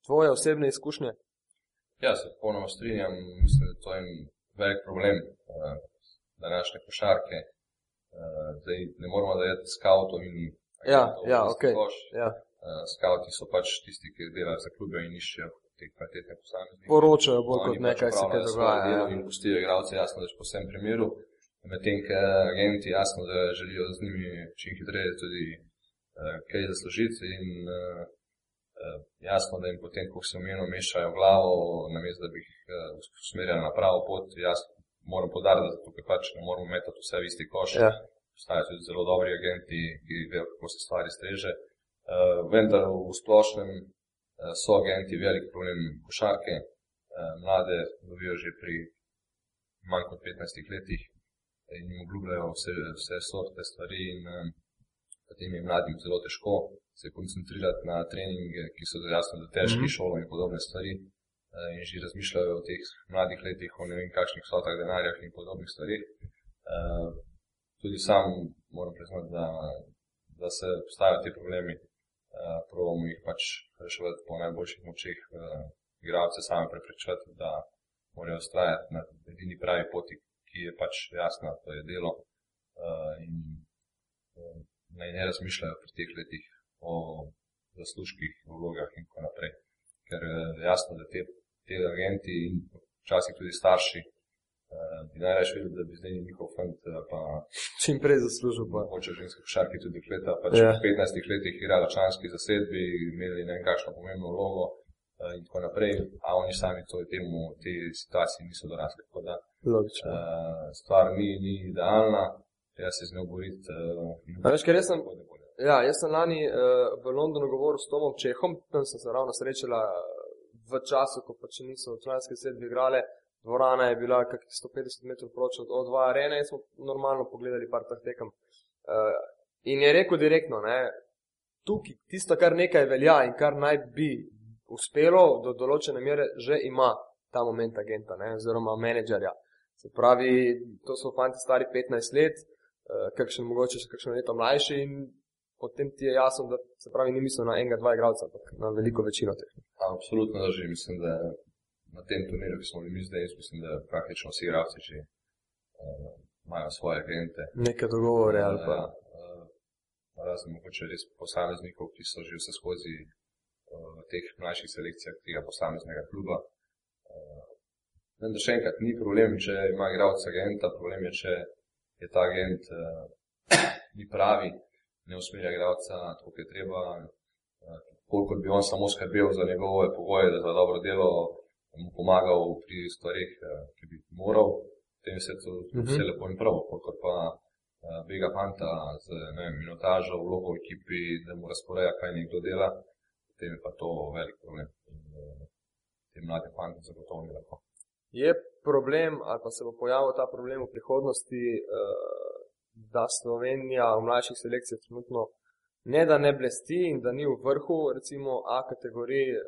Tvoje osebne izkušnje? Ja, se popolnoma strinjam. Mislim, da to je velik problem uh, današnje košarke. Uh, zdaj ne moramo dajati skavtov in Ja, ja, okej. koš. Ja. Uh, skavti so pač tisti, ki delajo za klube in iščejo te kvalitetne posameznike. Poročajo bolj Oni kot pač kaj se kaj dogaja. Ja. In pustijo igralce, jasno, da je po vsem primeru. Medtem, ker agenti jasno, da želijo z njimi čim hitreje tudi uh, kaj zaslužiti in uh, jasno, da jim potem, ko se omenjo, mešajo glavo, namesto da bi jih uh, usmerjali na pravo pot. Jaz moram podariti, da tukaj pač ne moramo metati vse v isti koš. Ja. Obstajajo tudi zelo dobri agenti, ki vejo, kako se stvari streže. Uh, vendar v splošnem uh, so agenti velik problem košarke. Uh, mlade dobijo že pri manj kot 15 letih in jim obljubljajo vse, vse sorte stvari in um, potem je mladim zelo težko se koncentrirati na treninge, ki so jasno da težki, mm -hmm. šolo in podobne stvari. uh, in že razmišljajo o teh mladih letih, o ne vem kakšnih sotah denarjah in podobnih stvarih. Uh, tudi sam moram priznati, da, da se postajajo ti problemi, uh, probujemo jih pač reševati po najboljših močeh, uh, igralce same preprečevati, da morajo ustrajati na edini pravi poti, ki je pač jasna, to je delo. Uh, in uh, naj ne razmišljajo pri teh letih o zaslužkih, vlogah in tako naprej. Ker je jasno, da te, te agenti in včasih tudi starši uh, bi najraje videli, da bi zdaj njihov fant pa čim prej zaslužil. Pa. Hoče ženske košarke tudi kleta, pač Ja. v 15 letih igrala članski zasedbi, imeli ne vem kakšno pomembno vlogo uh, in tako naprej, a oni sami to temu, te situacije niso dorasli. Logično. uh, stvar ni, ni idealna, treba se z njo boriti. Uh, A veš, ker jaz sem- Ja, jaz sem lani uh, v Londonu govoril s Tomom Čehom, tam sem se ravno srečala eh, v času, ko pač niso članske sedmi igrale. Dvorana je bila kakih 150 metrov proč od O2 arene in smo normalno pogledali par teh tekem. Uh, in je rekel direktno, ne, tukaj tisto, kar nekaj velja in kar naj bi uspelo do določene mere, že ima ta moment agenta, ne, oziroma menedžerja. Se pravi, to so fanti stari 15 let, uh, kakšen mogoče še kakšno leto mlajši in potem ti je jasno, da se pravi, ni mislil na enega, dva igralca, ampak na veliko večino teh. Absolutno drži. Mislim, da na tem turnirju, ki smo bili mi zdaj, mislim, da praktično vsi igralci že uh, imajo svoje agente. Neke dogovore ali pa. Ja, uh, razen mogoče res posameznikov, ki so že vse skozi uh, v teh mlajših selekcijah tega posameznega kluba. Uh, vendar še enkrat, ni problem, če ima igralec agenta, problem je, če je ta agent uh, ni pravi, ne usmerja igralca tako, kot je treba. Uh, kolikor bi on samo skrbel za njegove pogoje, da za dobro delo mu pomagal pri stvarih, uh, ki bi moral, potem vse to Mhm. vse lepo in prav. Kolikor pa uh, bega fanta z vem, minutažo, vlogo v ekipi, da mu razporeja, kaj nekdo dela, potem je pa to velik problem. In, uh, tem mladim fantom zagotovo ni lahko. Je problem, ali pa se bo pojavil ta problem v prihodnosti, eh, da Slovenija v mlajših selekcijah trenutno ne da ne blesti in da ni v vrhu, recimo A kategoriji, eh,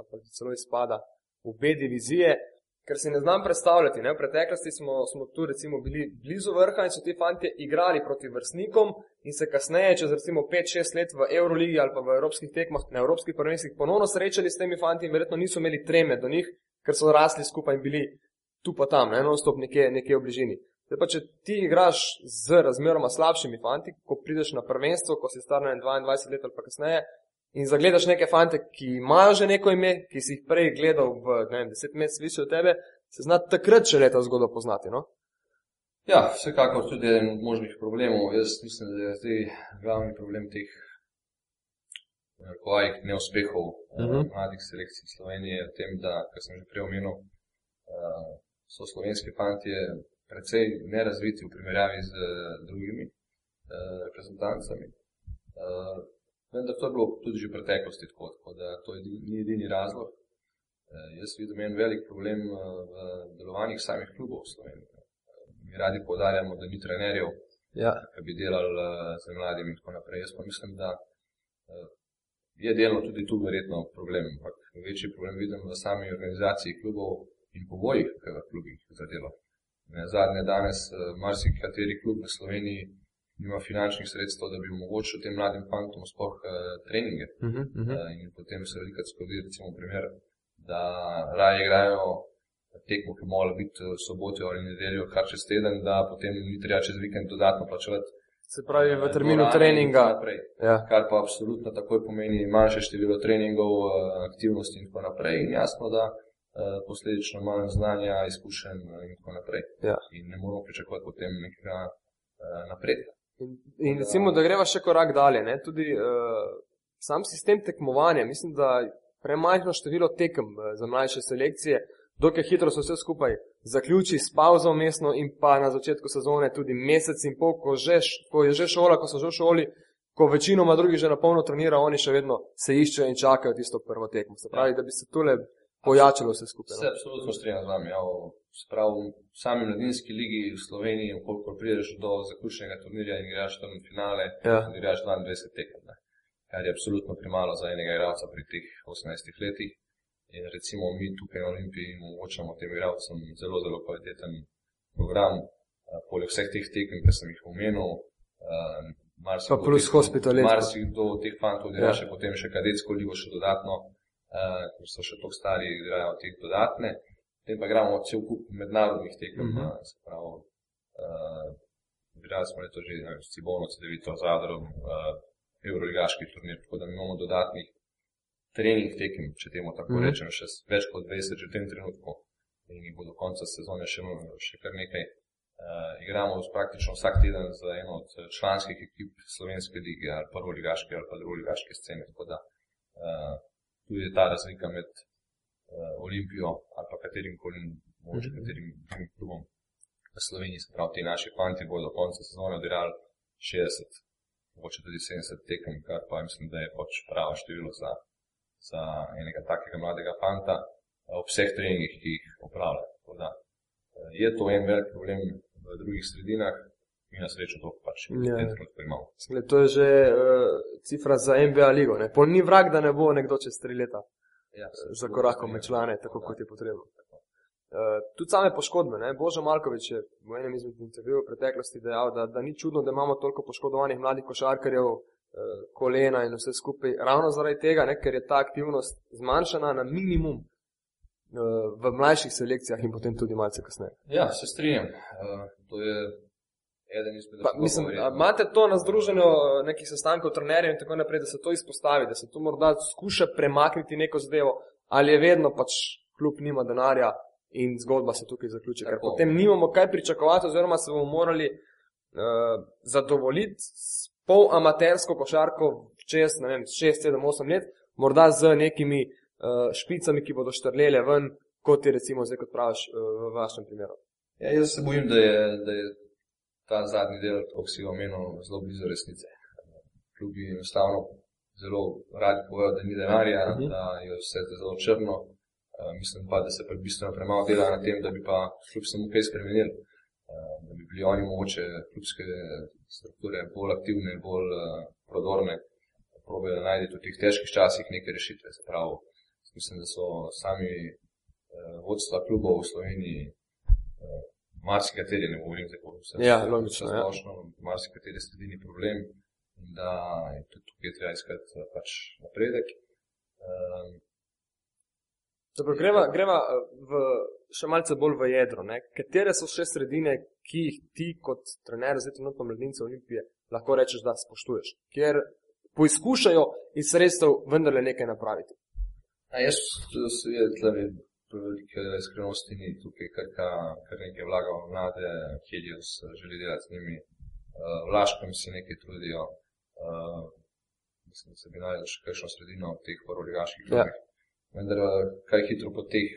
ampak da celo izpada v B divizije, ker si ne znam predstavljati. Ne? V preteklosti smo, smo tu bili blizu vrha in so ti fanti igrali proti vrstnikom in se kasneje, čez recimo 5-6 let v Euroligi ali pa v evropskih tekmah, na evropskih prvenstvih ponovno srečali s temi fanti in verjetno niso imeli treme do njih, ker so rasli skupaj in bili tu pa tam, ne, non-stop nekje, nekje v bližini. Zdaj pa, če ti igraš z razmeroma slabšimi fanti, ko prideš na prvenstvo, ko si star na 22 let ali pa kasneje, in zagledaš neke fante, ki imajo že neko ime, ki si jih prej gledal v ne vem, 10 mesecev više od tebe, se zna takrat še leta zgodbo poznati. No? Ja, vsekakor tudi eden od možnih problemov. Jaz mislim, da je zdaj glavni problem teh narekovajih neuspehov uh Mhm. -huh. mladih selekcij Slovenije v tem, da, kar sem že prej omenil, uh, so slovenski fantje precej nerazviti v primerjavi z uh, drugimi uh, reprezentancami. Uh, vendar to je bilo tudi že v preteklosti tako, tako da to je, ni edini razlog. Uh, jaz vidim en velik problem uh, v delovanjih samih klubov v Sloveniji. Mi radi podarjamo, da ni trenerjev, Ja. ki bi delali uh, z mladimi in tako naprej. Jaz pa mislim, da je delno tudi tu verjetno problem, ampak večji problem vidim v sami organizaciji klubov in povojih v klubih za delo. Ne, zadnje danes uh, marsikateri klub v Sloveniji nima finančnih sredstev, da bi omogočil tem mladim fantom sploh uh, treninge. Uh -huh, uh -huh. Uh, in potem se velikrat zgodi, recimo, primer, da raje igrajo tekmo, ki bi morala biti v soboto ali nedeljo, kar čez teden, da potem ni treba čez vikend dodatno plačevati. Se pravi, v terminu treninga. naprej. Ja. Kar pa absolutno takoj pomeni manjše število treningov, eh, aktivnosti in tako naprej. In jasno, da eh, posledično manj znanja, izkušenj eh, in tako naprej. Ja. In ne moramo pričakovati potem nekega eh, napredka. In, in recimo, da greva še korak dalje. Ne? Tudi uh, sam sistem tekmovanja, mislim, da premajhno število tekem uh, za mlajše selekcije, dokaj hitro se vse skupaj zaključi s pauzo mestno in pa na začetku sezone tudi mesec in pol, ko, že, ko je že šola, ko so že v šoli, ko večinoma drugi že na polno trenira, oni še vedno se iščejo in čakajo tisto prvo tekmo. Se pravi, da bi se tule pojačalo vse skupaj. Se No? absolutno strinjam z vami. Ja, Sprav v sami mladinski ligi v Sloveniji, koliko prideš do zaključnega turnirja in igraš tam finale, Ja. igraš 22 tekem, kar je absolutno premalo za enega igralca pri teh 18 letih. In recimo mi tukaj na Olimpiji omogočamo tem igralcem zelo, zelo kvaliteten program, uh, poleg vseh teh tekem, ki sem jih omenil. Uh, Pa plus hospitalitet. Marsikdo od teh fantov odigra ja. še potem še kadetsko ligo še dodatno, uh, ker so še tako stari, igrajo te dodatne. Potem pa igramo cel kup mednarodnih tekem, uh -huh. se pravi, igrali smo leto že s Cibono, Cedevito, Zadrom, uh, Euroligaški turnir, tako da imamo dodatnih trening tekem, če temu tako mhm. -huh. rečem, še več kot 20 že v tem trenutku in jih bo do konca sezone še, še kar nekaj. Uh, igramo praktično vsak teden z eno od članskih ekip slovenske lige, ali prvo ligaške ali pa drugo ligaške scene. Tako da uh, tu je ta razlika med uh, Olimpijo ali pa katerim koli, mogoče mm -hmm. katerim drugim klubom v Sloveniji. Se pravi, ti naši fanti bodo do konca sezone odigrali 60, mogoče tudi 70 tekem, kar pa mislim, da je pač pravo število za, za enega takega mladega fanta ob vseh treningih, ki jih opravlja. Da, uh, je to en velik problem v drugih sredinah. Mi na srečo to pač ja. imamo. To je že uh, cifra za MBA ligo. Pol ni vrag, da ne bo nekdo čez tri leta ja, za korakom med člane, tako kot je potrebno. Uh, tudi same poškodbe. Ne? Božo Malkovič je v enem izmed intervjujev v preteklosti dejal, da, da ni čudno, da imamo toliko poškodovanih mladih košarkarjev, kolena in vse skupaj. Ravno zaradi tega, ne? ker je ta aktivnost zmanjšana na minimum uh, v mlajših selekcijah in potem tudi malce kasneje. Ja, se strinjam. Uh, to je eden izmed drugih. Imate to na združenju nekih sestankov, trenerjev in tako naprej, da se to izpostavi, da se to morda skuša premakniti neko zadevo, ali je vedno pač kljub nima denarja in zgodba se tukaj zaključi. Ker potem nimamo kaj pričakovati, oziroma se bomo morali uh, zadovoljiti s pol amatersko košarko čez 6, 7, 8 let, morda z nekimi uh, špicami, ki bodo štrlele ven, kot je recimo zdaj, kot praviš uh, v vašem primeru. Ja, jaz se bojim, da je, da je ta zadnji del, kot si omenil, zelo blizu resnice. Klubi enostavno zelo radi povedo, da ni denarja, uh mhm. -huh. da je vse zelo črno. Eh, mislim pa, da se pa bistveno premalo dela na tem, da bi pa kljub samo kaj spremenili, uh, da bi bili oni mogoče klubske strukture bolj aktivne, bolj uh, prodorne, probejo najti v teh težkih časih neke rešitve. Pravi, mislim, da so sami uh, vodstva klubov v Sloveniji, marsikateri, ne govorim za vse, ja, logično, ja. marsikateri sredini problem in da je tudi tukaj treba iskati pač napredek. Um, Dobro, greva, greva eh, v, še malce bolj v jedro. Ne? Katere so še sredine, ki jih ti kot trener, zdaj trenutno mladince Olimpije, lahko rečeš, da spoštuješ, kjer poizkušajo iz sredstev vendarle nekaj napraviti? A jaz se je tlemi velike iskrenosti ni tukaj, kar, kar nekaj vlaga v mlade, Helios želi delati z njimi, uh, Vlaškem se nekaj trudijo, uh, mislim, da se bi najdel še kakšno sredino v teh prvoligaških klubih. Ja vendar eh, kaj hitro po teh,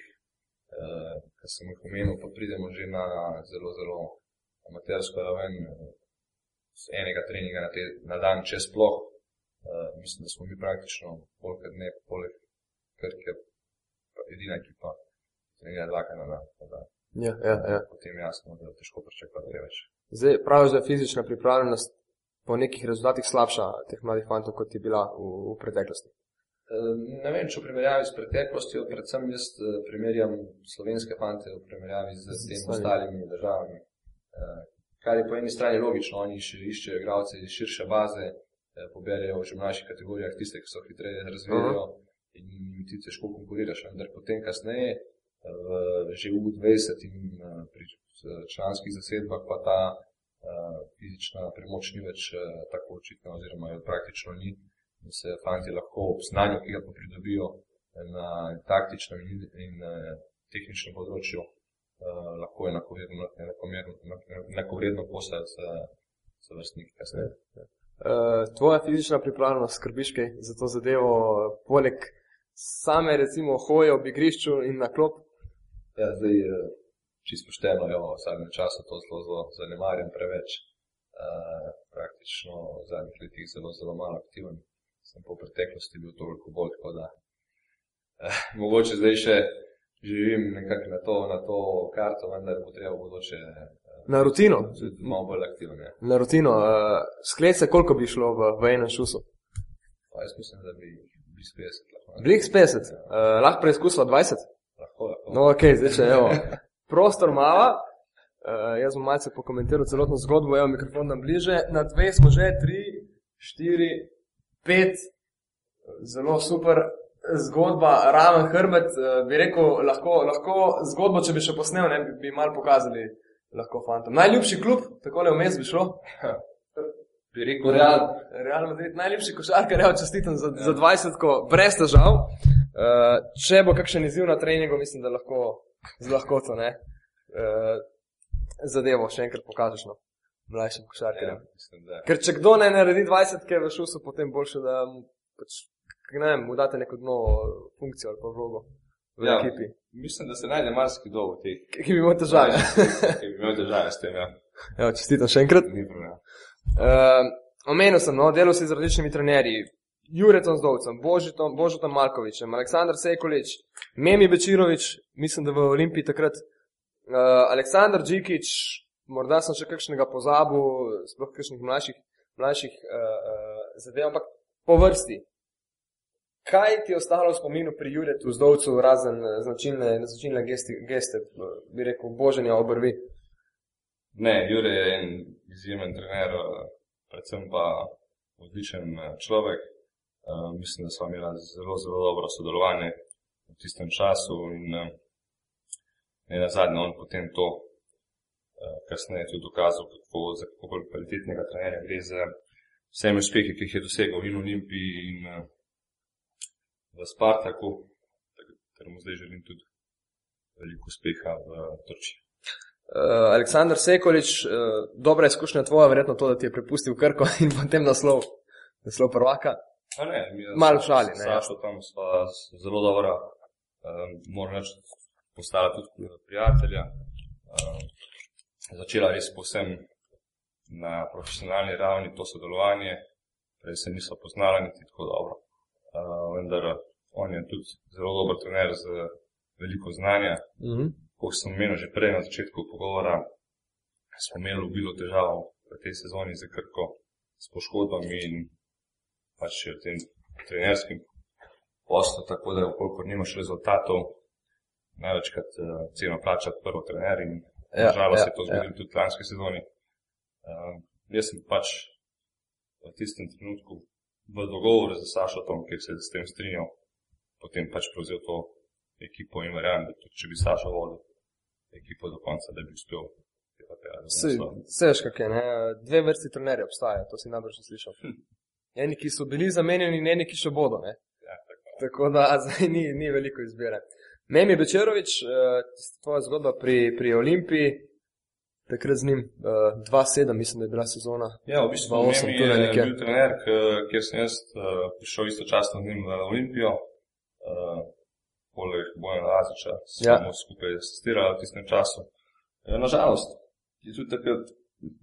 uh, kar sem jih omenil, pa pridemo že na zelo, zelo amatersko raven, z enega treninga na, te, na dan, če sploh. Uh, mislim, da smo mi praktično polkrat ne, poleg Krke, edina ekipa, trenira dvakrat na dan. Ja, ja, ja. Potem jasno, da je težko pričakovati več. Zdaj, praviš, da je fizična pripravljenost po nekih rezultatih slabša teh mladih fantov, kot je bila v, v preteklosti. Ne vem, če v primerjavi s preteklostjo, predvsem jaz eh, primerjam slovenske fante v primerjavi z, temi ostalimi državami. Ehm, kar je po eni strani logično, oni še iščejo igralce iz širše baze, eh, poberajo v že mlajših kategorijah tiste, ki so hitreje razvijajo uh -huh. in jim ti težko konkuriraš. Vendar potem kasneje, eh, že v 20 in pri članskih zasedbah, pa ta fizična premoč ni več tako očitna oziroma jo praktično ni da se fanti lahko ob znanju, ki ga pa pridobijo na taktičnem in, in eh, tehničnem področju, uh, lahko enakovredno postajajo za, za vrstnike kasneje. Uh, tvoja fizična pripravljenost skrbiš kaj za to zadevo, poleg same recimo hoje ob igrišču in na klop? Ja, zdaj čisto pošteno, jo, v zadnjem času to zelo, zelo zanemarjam preveč. Uh, praktično v zadnjih letih zelo, zelo malo aktiven sem po preteklosti bil toliko bolj, tako da eh, mogoče zdaj še živim nekako na to, na to karto, vendar bo treba bodoče. Eh, na rutino. Malo bolj aktiven. Ja. Na rutino. Uh, Skled se, koliko bi šlo v, v enem šusu? Pa jaz mislim, da bi Bliz 50 lahko. Blix 50, uh, lahko preizkusila 20. Lahko, lahko. No, ok, zdaj če evo. Prostor mava. Uh, jaz bom malce pokomentiral celotno zgodbo, evo mikrofon nam bliže. Na dve smo že, tri, štiri, pet. Zelo super zgodba, raven hrbet. Uh, bi rekel, lahko, lahko zgodbo, če bi še posnel, ne bi, bi mal pokazali. Lahko fantom. Najljubši klub, tako le vmes bi šlo. Bi rekel, Real. Real Madrid, najljubši košarkar, evo čestitam za, ja. za 20, ko brez težav. Uh, če bo kakšen izziv na treningu, mislim, da lahko z lahkoto ne. Uh, zadevo še enkrat pokažeš no, mlajšim košarkarjem. Ja, mislim, da. Ker če kdo ne naredi 20, ki je v šusu, potem boljše, da mu, pač, ne vem, mu date neko dno funkcijo ali pa vlogo v ja. Ja. ekipi, Mislim, da se najde marsikdo v teh. ki bi imel težave. Ki bi imel težave s tem, ja. Evo, čestitam še enkrat. Ni problema. Uh, omenil sem, no, delal si z različnimi trenerji. Juretom Zdovcem, Božitom, Božotom Markovičem, Aleksandr Sekulič, Memi Bečirovič, mislim, da v Olimpiji takrat, uh, Aleksandr Džikič, morda sem še kakšnega pozabil, sploh kakšnih mlajših, mlajših uh, uh, zadev, ampak po vrsti. Kaj ti je ostalo v spominu pri Juretu Zdovcu, razen eh, značilne, značilne gesti, geste, bi rekel, boženja obrvi? Ne, Jure je en izjemen trener, predvsem pa odličen človek. Uh, mislim, da smo imeli zelo, zelo dobro sodelovanje v tistem času in uh, ne na zadnje on potem to kasneje tudi dokazal, kako, za kako bolj kvalitetnega trenerja gre za vsemi uspehi, ki jih je dosegal in v Olimpiji in uh, v Spartaku, ker mu zdaj želim tudi veliko uspeha v Turčiji. Uh, Aleksandr Sekolič, dobra izkušnja tvoja, verjetno to, da ti je prepustil Krko in potem naslov, naslov prvaka. A Ne, Malo šali. Sašo tam sva zelo dobra, um, moram reči, postala tudi prijatelja. Um, začela res povsem na profesionalni ravni to sodelovanje, prej se niso poznala niti tako dobro. Uh, vendar on je tudi zelo dober trener z veliko znanja. Uh -huh. Kot sem omenil že prej na začetku pogovora, smo imeli obilo težav v tej sezoni z Krko, s poškodbami in pač je v tem trenerskem poslu, tako da, koliko nimaš rezultatov, največkrat uh, ceno plača prvo trener in Ja, nažalost ja, se je to zgodilo tudi v lanski sezoni. Uh, jaz sem pač v tistem trenutku v dogovoru z Sašotom, ki se je s tem strinjal, potem pač prevzel to ekipo in verjamem, da tudi če bi Saša vodil ekipo do konca, da bi uspel. je pa tega, da Se, naslov. se veš, kak je, ne? Dve vrsti trenerjev obstajajo, to si najbrž slišal. Eni, ki so bili zamenjeni, in eni, ki še bodo. Ne? Ja, tako. Tako da zdaj ni, ni veliko izbire. Memi Bečerovič, uh, tvoja zgodba pri, pri Olimpiji, takrat z njim uh, 2-7, mislim, da je bila sezona. Ja, v bistvu 2-8, Memi tule je bil trener, kjer sem jaz uh, prišel istočasno z njim v Olimpijo. Poleg Bojana Laziča Ja. smo skupaj asistirali v tistem času. Nažalost, je tudi takrat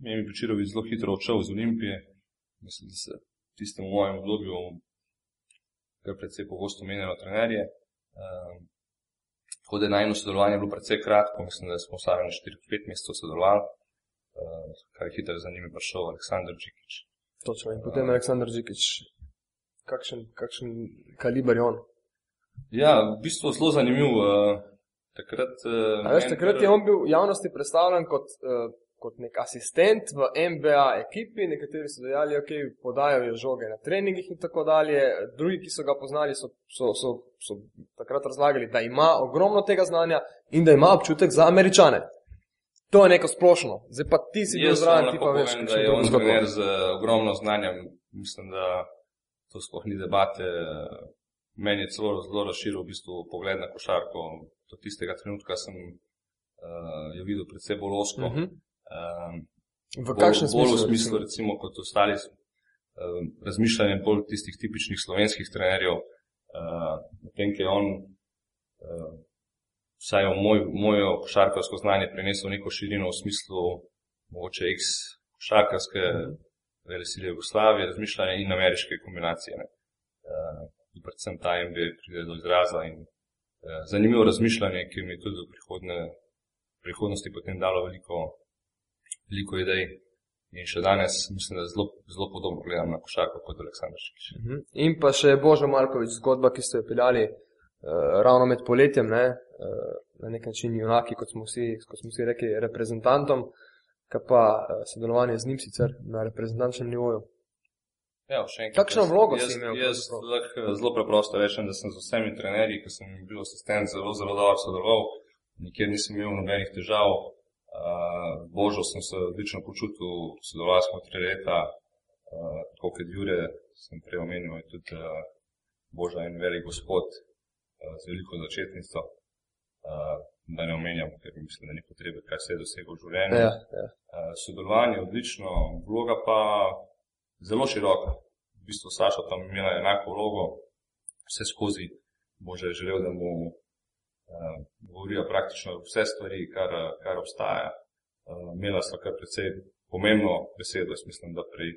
Memi Bečirovič zelo hitro odšel iz Olimpije. Mislim, da se v tistem mojem obdobju kar precej pogosto menjalo trenerje. Um, tako da je najno sodelovanje bilo precej kratko, mislim, da smo vsaj na 4-5 mesecev sodelovali. Uh, kar je hitro za njimi prišel Aleksandr Džikič. Točno. In potem Aleksandr Džikič. Kakšen, kakšen kaliber je on? Ja, v bistvu zelo zanimiv. Uh, takrat, uh, A veš, takrat je on bil v javnosti predstavljen kot, uh, kot nek asistent v MBA ekipi, nekateri so dejali, ok, podajajo žoge na treningih in tako dalje. Drugi, ki so ga poznali, so, so, so, so takrat razlagali, da ima ogromno tega znanja in da ima občutek za američane. To je neko splošno. Zdaj pa ti si bil zraven, ti pa veš, povem, da kakšno je on trener z ogromno znanja. Mislim, da to sploh ni debate. Meni je celo zelo razširil v bistvu pogled na košarko. Do tistega trenutka sem uh, jo videl predvsej bolj osko. Mhm. Um, V kakšnem bolj, bolj smislu? v smislu, recimo, kot ostali um, razmišljanje bolj tistih tipičnih slovenskih trenerjev, uh, medtem ko je on, uh, vsaj v moj, mojo košarkarsko znanje, prinesel neko širino v smislu mogoče X košarkarske vele sile Jugoslavije, razmišljanje in ameriške kombinacije. Ne. Uh, predvsem ta MBA pride do izraza in uh, zanimivo razmišljanje, ki mi je tudi v prihodne, prihodnosti potem dalo veliko veliko idej In še danes mislim, da zelo, zelo podobno gledam na košarko kot Aleksandr Šikič. Mhm. In pa še Božo Markovič, zgodba, ki ste jo peljali uh, ravno med poletjem, ne? uh, na nek način junaki, kot smo vsi, kot smo vsi rekli, reprezentantom, pa uh, sodelovanje z njim sicer na reprezentančnem nivoju. Ja. Kakšno vlogo jaz, si imel? Jaz pravzaprav? lahko zelo preprosto rečem, da sem z vsemi trenerji, ki sem bil asistent, zelo, zelo dobro sodeloval, nikjer nisem imel nobenih težav. Uh, Božo sem se odlično počutil, sodelovali smo tri leta, uh, tako kot Jure, sem prej omenil, je tudi uh, Boža en velik gospod uh, z veliko začetnico. Uh, da ne omenjam, ker mislim, da ni potrebe, kaj se je doseglo v življenju. Ja, ja. Uh, sodelovanje je odlično, vloga pa zelo široka. V bistvu Saša tam imela enako vlogo, vse skozi Bože je želel, da mu govorijo praktično vse stvari, kar, kar obstaja. Uh, imela sva kar precej pomembno besedo, jaz mislim, da pri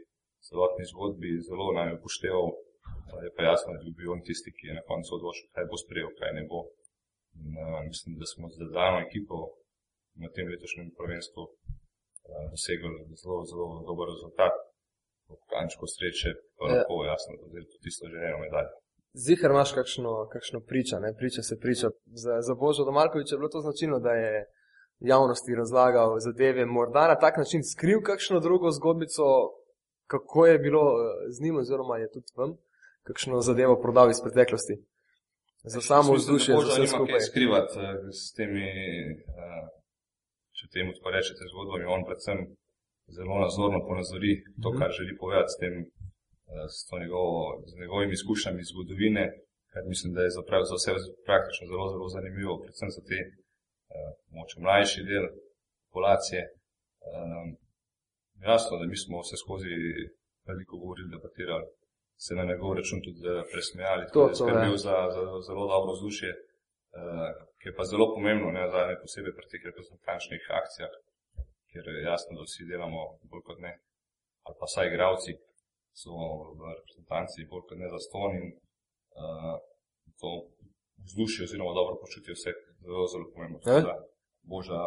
celotni zgodbi zelo naj upošteval. Uh, je pa jasno, da je bil on tisti, ki je na koncu odločil, kaj bo sprejel, kaj ne bo. In, uh, mislim, da smo z zadano ekipo na tem letošnjem prvenstvu uh, dosegli zelo, zelo dober rezultat. Po kančku sreče pa Ja. lahko jasno, da je to tisto željeno medaljo. Zihar imaš kakšno, kakšno priča, ne? priča se priča. Za, za Božo Domarkoviča je bilo to značilno, da je javnosti razlagal zadeve, morda na tak način skril kakšno drugo zgodbico, kako je bilo eh, z njim, oziroma je tudi vam, kakšno zadevo prodal iz preteklosti. Za samo Jaz mislim, vzdušje, za vse nima kaj skupaj. skrivati eh, s temi, eh, če temu tako rečete, zgodbami. On predvsem zelo nazorno ponazori to, Mhm. kar želi povedati s, tem, s, to njegovo, z njegovimi izkušnjami iz zgodovine, kar mislim, da je za, prav, za vse praktično zelo, zelo zanimivo, predvsem za te eh, moče mlajši del populacije. Eh, jasno, da mi smo vse skozi veliko govorili, debatirali, se na njegov račun tudi eh, presmejali, To, je skrbel ja. za, za zelo dobro vzdušje, uh, ki je pa zelo pomembno, ne zadnje posebej pri teh reprezentančnih akcijah, ker je jasno, da vsi delamo bolj kot ne, ali pa vsaj igravci so v reprezentanci bolj kot ne zastonj in uh, to vzdušje oziroma dobro počutje vse zelo, zelo pomembno. Da Boža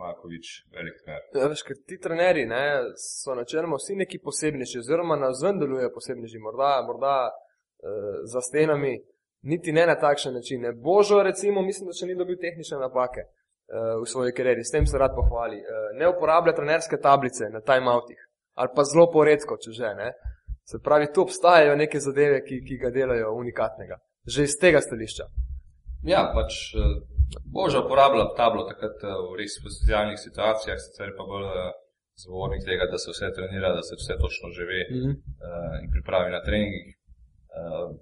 Markovič, velik trener. Ja, veš, ker ti trenerji ne, so načeloma vsi neki posebnejši, oziroma na zven delujejo posebnejši, morda, morda eh, za stenami, niti ne na takšen način. Ne. Božo, recimo, mislim, da še ni dobil tehnične napake eh, v svoji karieri, s tem se rad pohvali. Eh, ne uporablja trenerske tablice na timeoutih, ali pa zelo poredko, če že ne. Se pravi, tu obstajajo neke zadeve, ki, ki ga delajo unikatnega. Že iz tega stališča. Ja, pač eh, Boža uporablja tablo takrat eh, v res specialnih situacijah, sicer pa bolj eh, zagovornik tega, da se vse trenira, da se vse točno že ve Mhm. uh, in pripravi na treningih. Uh,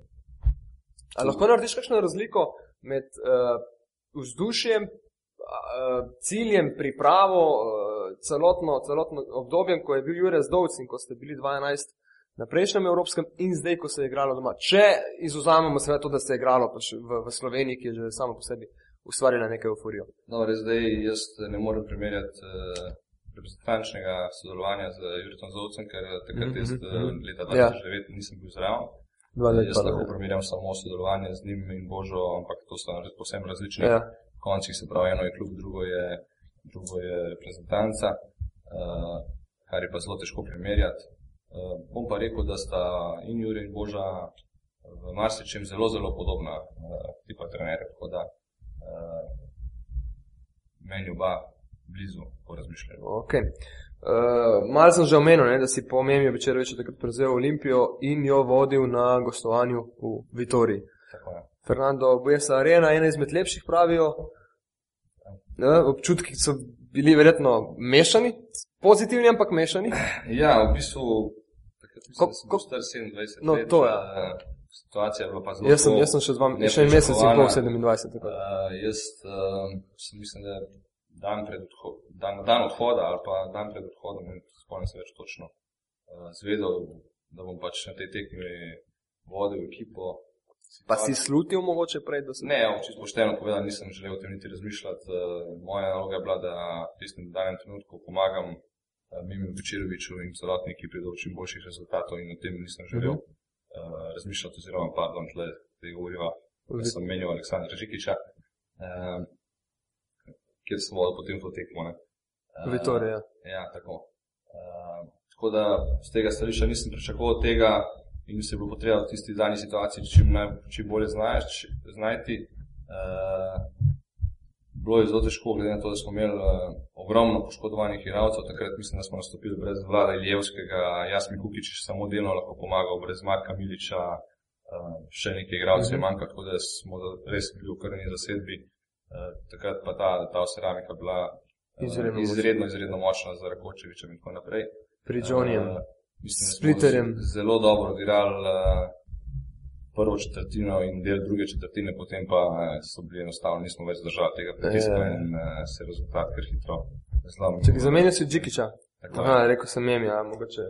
Ali lahko narediš kakšno razliko med uh, vzdušjem, ciljem, pripravo, celotno, celotno obdobjem, ko je bil Jurek Zdovc in ko ste bili 12 na prejšnjem evropskem in zdaj, ko se je igralo doma. Če izuzamemo seveda to, da se je igralo pač v, v Sloveniji, ki je že samo po sebi ustvarila nekaj euforijo. Dobro, zdaj jaz ne morem primerjati uh, reprezentančnega sodelovanja z Juritom Zovcem, ker eh, takrat Mhm, jaz mhm, uh, mhm. leta Ja. 2009 nisem bil zraven. Jaz lahko primerjam samo sodelovanje z njim in Božo, ampak to so res povsem različni Ja. Koncih, se pravi, eno je klub, drugo je, drugo je reprezentanca, uh, kar je pa zelo težko primerjati. Uh, bom pa rekel, da sta in Juri in Boža v marsičem zelo, zelo podobna uh, tipa trenerja, tako da uh, meni oba blizu po razmišljanju. Okay. Uh, Mal sem že omenil, ne, da si po Memijo Večeroviču takrat prevzel Olimpijo in jo vodil na gostovanju v Vitoriji. Fernando Buesa Arena, ena izmed lepših, pravijo. Ne, občutki so bili verjetno mešani, pozitivni, ampak mešani. Ja, v bistvu, takrat sem ko- bil star 27 No, let. to je. eh, Situacija je bila pa zelo. Jaz sem, jaz sem še, z vami, še en mesec in pol, nepričakovana. 27. Tako. Uh, jaz uh, sem mislim, da dan pred odho dan, dan odhoda ali pa dan pred odhodom, ne spomnim se več točno, uh, zvedel, da bom pač na tej tekmi vodil ekipo. Pa si slutil mogoče prej, da se. Ne, ja, čisto pošteno povedano, nisem želel o tem niti razmišljati. Uh, moja naloga je bila, da v tistem danem trenutku pomagam uh, Mimi Večeroviču in celotni ekipi do čim boljših rezultatov in o tem nisem želel Mhm. uh, razmišljati, oziroma, pardon, tle, zdaj govoriva, da sem menil Aleksandra Žikiča, uh, kjer sem vodil potem to tekmo. Ne. Uh, Vitorija. Ja, tako. Uh, tako da z tega stališča nisem pričakoval tega in se bo potrebno v tisti dani situaciji čim, naj, čim bolje znaš, znajti. Uh, bilo je zelo težko, glede na to, da smo imeli uh, ogromno poškodovanih igralcev. Takrat mislim, da smo nastopili brez Vlada Iljevskega, Jasmin Kukič je samo delno lahko pomagal, brez Marka Miliča, uh, še nekaj igralcev je Mhm. manjkalo, tako da smo res bili v krni zasedbi. Uh, takrat pa ta, ta ceramika bila uh, Izredno izredno, izredno močna za Rakočevičem in tako naprej. Pri Johnnyjem. Uh, mislim, Splitterjem. Zelo dobro odigrali uh, prvo četrtino in del druge četrtine, potem pa uh, so bili enostavno, nismo več držali tega pritiska Ja, ja. in uh, se je rezultat kar hitro zlomil. Če zamenjaš si Džikiča. Tako, Aha, rekel sem jim, ja, mogoče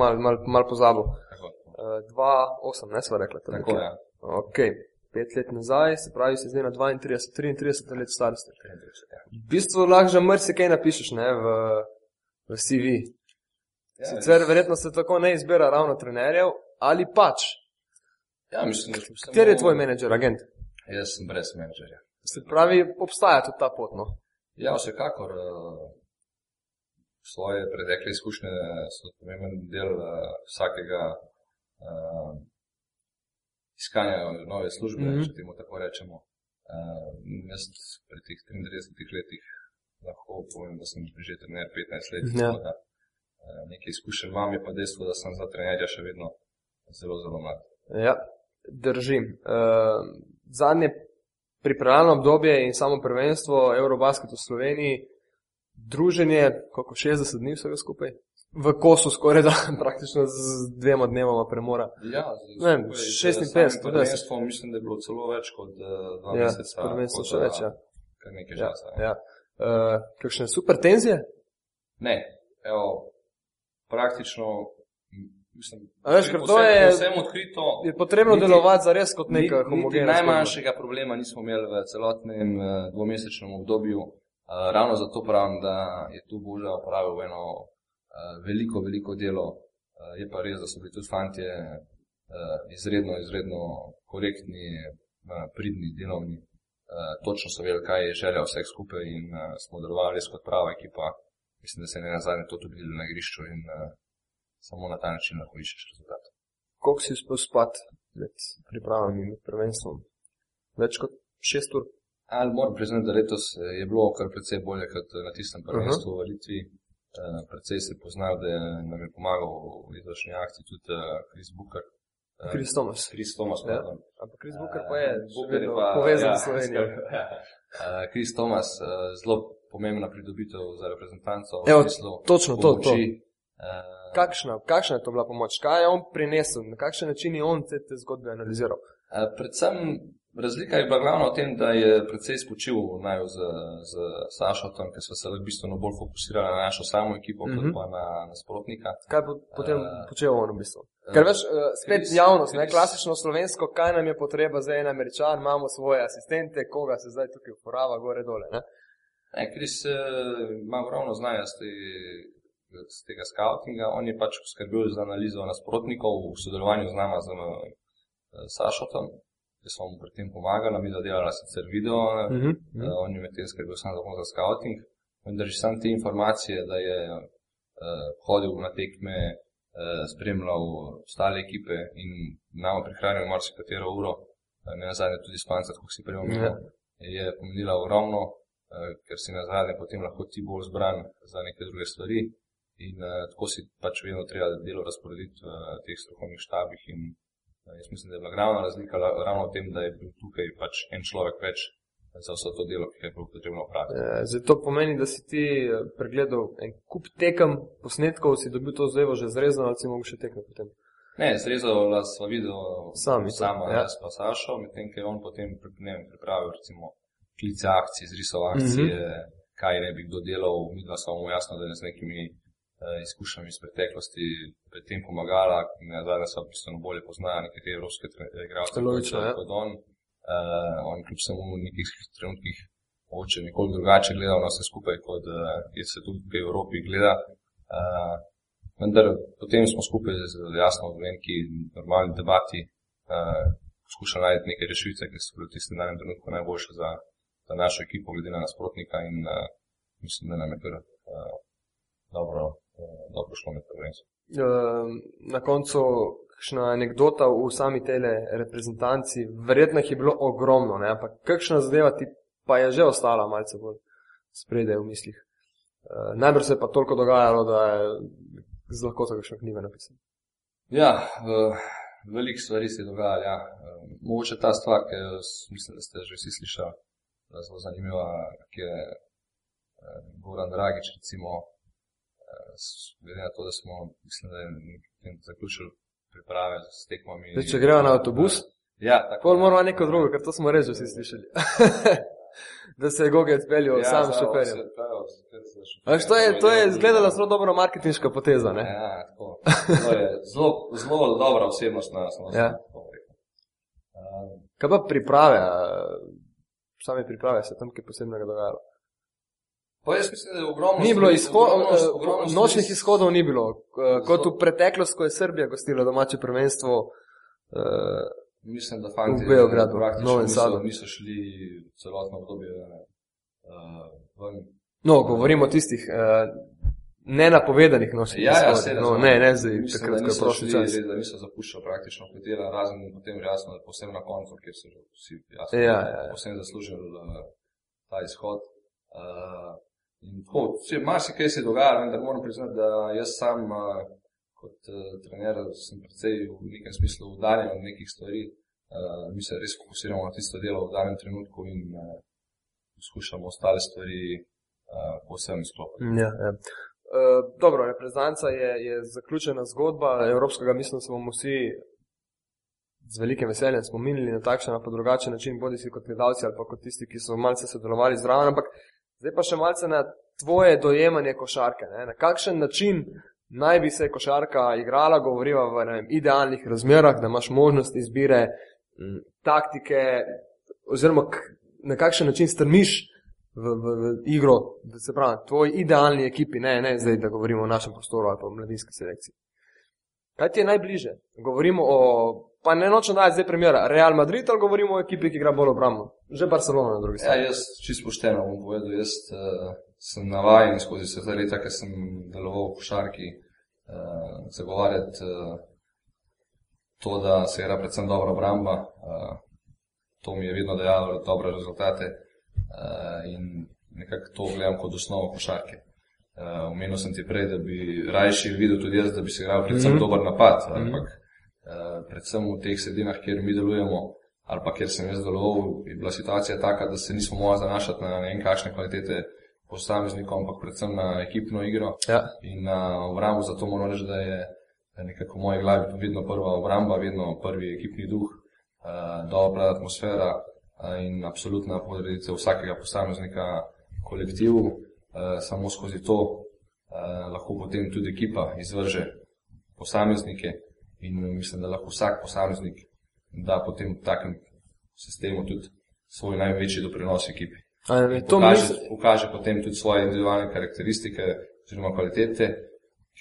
mal, mal, mal pozabil. Uh, 2-8, ne sva rekla. tako, nekje. ja. Ok, pet let nazaj, se pravi, si zdaj na 32, 33 let starosti. 33, ja. V bistvu lahko že marsikaj napišeš ne, v, v CV. Ja, Sicer verjetno se tako ne izbira ravno trenerjev, ali pač. Ja, mislim, da sem Kateri je tvoj menedžer, agent? Jaz sem brez menedžerja. Se pravi, obstaja tudi ta pot. No? Ja, vsekakor. Uh, svoje pretekle izkušnje so pomemben del uh, vsakega uh, iskanja nove službe, mm. -hmm. če temu tako rečemo. Uh, jaz pri teh 33 letih lahko povem, da sem že trener 15 let. Ja. Da, uh, nekaj izkušenj imam, je pa dejstvo, da sem za trenerja še vedno zelo, zelo mlad. Ja, držim. Uh, zadnje pripravljalno obdobje in samo prvenstvo Eurobasket v Sloveniji, druženje, koliko 60 dni vsega skupaj, v kosu skoraj da, praktično z dvema dnevoma premora. Ja, Ne vem, 56, tudi jaz. mislim, da je bilo celo več kot uh, dva Ja, meseca. prvenstvo še več, ja. Kar nekaj Ja, časa. ja. Uh, kakšne super tenzije? Ne, evo, praktično, mislim, veš, ker to je- povsem odkrito. Je potrebno Niti- delovati za res kot neka homogena. Najmanjšega problema nismo imeli v celotnem uh, dvomesečnem obdobju. Uh, ravno zato pravim, da je tu Boža opravil eno uh, veliko, veliko delo. Uh, je pa res, da so bili tudi fantje uh, izredno, izredno korektni, uh, pridni, delovni. Uh, točno so vedeli, kaj je želja vseh skupaj in uh, smo delovali res kot prava ekipa. Mislim, da se je ne nazadnje to tudi videlo na igrišču in uh, samo na ta način lahko iščeš rezultat. Koliko si uspel spati med pripravami in med prvenstvom? Več kot šest ur. Ali moram priznati, da letos eh, je bilo kar precej bolje kot na tistem prvenstvu v Litvi. Uh, precej se poznal, da je nam je pomagal v letošnji akciji tudi Kris uh, Booker. Uh, Chris Thomas. Chris Thomas, Ja. Ampak Chris Booker pa je Eh, Booker je pa- povezan ja, s Slovenijo. ja. Uh, Chris Thomas, uh, zelo pomembna pridobitev za reprezentanco. Evo, smislu točno to, to. pomoči. Uh, Kakšna, kakšna je to bila pomoč? Kaj je on prinesel? Na kakšen način je on te, te zgodbe analiziral? Uh, predvsem razlika je bila glavna v tem, da je precej spočil naj z, z Sašotom, ker so se v bistvu bolj fokusirali na našo samo ekipo, uh -huh. Mhm. kot pa na nasprotnika. Kaj bo potem Eh, počel on v bistvu? Ker veš, spet Chris- javnost, ne, Chris- klasično slovensko, kaj nam je potreba za en američan, imamo svoje asistente, koga se zdaj tukaj uporaba, gore dole. Ne? Ne, Kris uh, ima ogromno znanja z, te, z tega skautinga. On je pač skrbel za analizo nasprotnikov v sodelovanju z nama, z uh, Sašotom, ki smo mu pri tem pomagali, mi da delala sicer video, uh Uh -huh. -huh. uh, on je medtem skrbel samo za, skauting, vendar že sam te informacije, da je uh, hodil na tekme, uh, spremljal ostale ekipe in nam prihranil marsikatero uro, uh, ne nazadnje tudi spanca, kot si prej omenil, Ja. je pomenila ogromno ker si na zadnje potem lahko ti bolj zbran za neke druge stvari. In uh, tako si pač vedno treba delo razporediti v uh, teh strokovnih štabih. In, uh, jaz mislim, da je bila glavna razlika ravno v tem, da je bil tukaj pač en človek več za vse to delo, ki je bilo potrebno opraviti. Eh, Zdaj to pomeni, da si ti eh, pregledal en kup tekem, posnetkov, si dobil to zvevo že zrezano, ali si mogel še tekme potem. Ne, zrezala sva video Sami sama, ja. jaz pa Sašo, medtem ko je on potem vem, pripravil recimo klice akcij, zrisal akcije, mm. -hmm. kaj ne bi kdo delal, mi dva smo mu jasno, da je z nekimi uh, izkušnjami iz preteklosti pri tem pomagala, ne, zadnje so bistveno bolje poznajo nekatere evropske igralce kot, ja. kot on. Uh, on kljub samo v nekih trenutkih mogoče nekoliko drugače gledal na vse skupaj, kot uh, je se tudi v Evropi gleda. Uh, vendar potem smo skupaj z, jasno v neki normalni debati uh, poskušali najti neke rešitve, ki so bile v tistem danem trenutku najboljše za našo ekipo, glede na nasprotnika in uh, mislim, da nam je kar uh, dobro, uh, dobro šlo med prvenstvom. Uh, na koncu, kakšna anekdota v sami tele reprezentanci, verjetno jih je bilo ogromno, ne? ampak kakšna zadeva ti pa je že ostala malce bolj spredaj v mislih. Uh, najbrž se je pa toliko dogajalo, da je z lahkoto kakšna knjiga napisana. Ja, uh, veliko stvari se je dogajalo. Ja. Uh, mogoče ta stvar, ki mislim, da ste že vsi slišali, zelo zanimiva, ki je uh, Goran Dragič, recimo, uh, glede na to, da smo, mislim, da je zaključili priprave s tekmami. Zdaj, če grejo na avtobus, ja, tako, moramo neko drugo, ker to smo res vsi slišali. da se je Gogi odpeljal ja, sam zdaj, šofer. se- prav, se- se- se- Veš, to je, to je izgledala zelo dobra marketinška poteza. Ne? Ja, tako. To je zelo, zelo dobra osebnost na nas. Ja. Kaj pa priprave, same priprave se tam kaj posebnega dogajalo? Pa jaz mislim, da je ogromno. Ni bilo izho- ogromno- eh, ogromno nočnih izhodov, ni bilo. Eh, Kot v preteklosti, ko je Srbija gostila domače prvenstvo. eh, Mislim, da fanti V Beogradu, praktično niso, niso šli celotno obdobje uh, ven. No, govorimo o tistih eh, nenapovedanih nočnih Ja, ja, seveda. no, ne, ne zdaj, Mislim, takrat, ko je prošel čas. res, da niso zapuščali praktično hotela, razen potem jasno, da posebno na koncu, kjer so že vsi jasno, Ja, ja, ja. posebno zaslužili uh, ta izhod. Uh, in tako, vse, marsikaj se je dogajalo, vendar moram priznati, da jaz sam uh, kot uh, trener sem precej v nekem smislu udaljen od nekih stvari. Uh, mi se res fokusiramo na tisto delo v danem trenutku in uh, poskušamo ostale stvari uh, povsem izklopiti. Ja, ja. Uh, dobro, reprezentanca je, je zaključena zgodba evropskega, mislim, da se bomo vsi z velikim veseljem spominjali na takšen ali pa drugačen način, bodi si kot gledalci ali pa kot tisti, ki so malce sodelovali zraven. Ampak zdaj pa še malce na tvoje dojemanje košarke. Ne? Na kakšen način naj bi se košarka igrala, govoriva v vem, idealnih razmerah, da imaš možnost izbire m, taktike, oziroma na kakšen način strmiš v, v, v igro, da se pravi, tvoj idealni ekipi, ne, ne zdaj, da govorimo o našem prostoru ali pa o mladinski selekciji. Kaj ti je najbliže? Govorimo o, pa ne nočem dati zdaj primera, Real Madrid ali govorimo o ekipi, ki igra bolj obrambno? Že Barcelona na drugi Ja, strani. jaz čisto pošteno bom povedal. Jaz uh, sem navaden skozi vse te leta, ker sem deloval v košarki, uh, zagovarjati uh, to, da se igra predvsem dobra obramba. To mi je vedno dajalo dobre rezultate uh, in nekako to gledam kot osnovo košarke. Uh, omenil sem ti prej, da bi rajši videl tudi jaz, da bi se igral predvsem mm -hmm. dober napad, Mhm. ampak uh, predvsem v teh sredinah, kjer mi delujemo, ali pa kjer sem jaz deloval, je bila situacija taka, da se nismo mogli zanašati na ne vem kakšne kvalitete posameznikov, ampak predvsem na ekipno igro Ja. in na obrambo. Zato moram reči, da je nekako v moji glavi vedno prva obramba, vedno prvi ekipni duh, uh, dobra atmosfera in absolutna podreditev vsakega posameznika kolektivu. Samo skozi to lahko potem tudi ekipa izvrže posameznike in mislim, da lahko vsak posameznik da potem v takem sistemu tudi svoj največji doprinos ekipi. A, ne, to Pokaže, misli, pokaže potem tudi svoje individualne karakteristike oziroma kvalitete,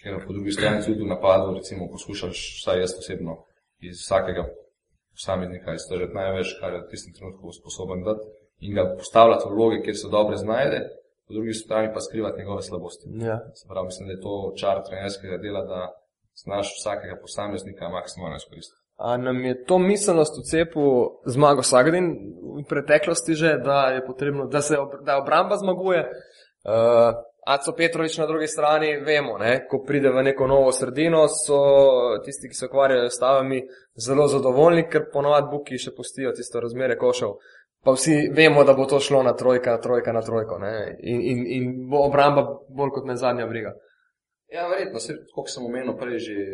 ker po drugi strani tudi v napadu recimo poskušaš, vsaj jaz osebno, iz vsakega posameznika iztržiti največ, kar je v tistem trenutku sposoben dati in ga postavljati v vloge, kjer se dobro znajde, po drugi strani pa skrivati njegove slabosti. ja. Se pravi, mislim, da je to čar trenerskega dela, da znaš vsakega posameznika maksimalno izkoristiti. A nam je to miselnost v cepu zmago Sagadin v preteklosti že, da je potrebno, da se ob- da obramba zmaguje. Uh, Aco Petrovič na drugi strani, vemo, ne, ko pride v neko novo sredino, so tisti, ki se ukvarjajo s stavami, zelo zadovoljni, ker ponovadi buki še pustijo tisto razmere košev. Pa vsi vemo, da bo to šlo na trojka, trojka na trojko. In, in, in bo obramba bolj kot ne zadnja briga. Ja, verjetno, se, kot sem omenil prej, že,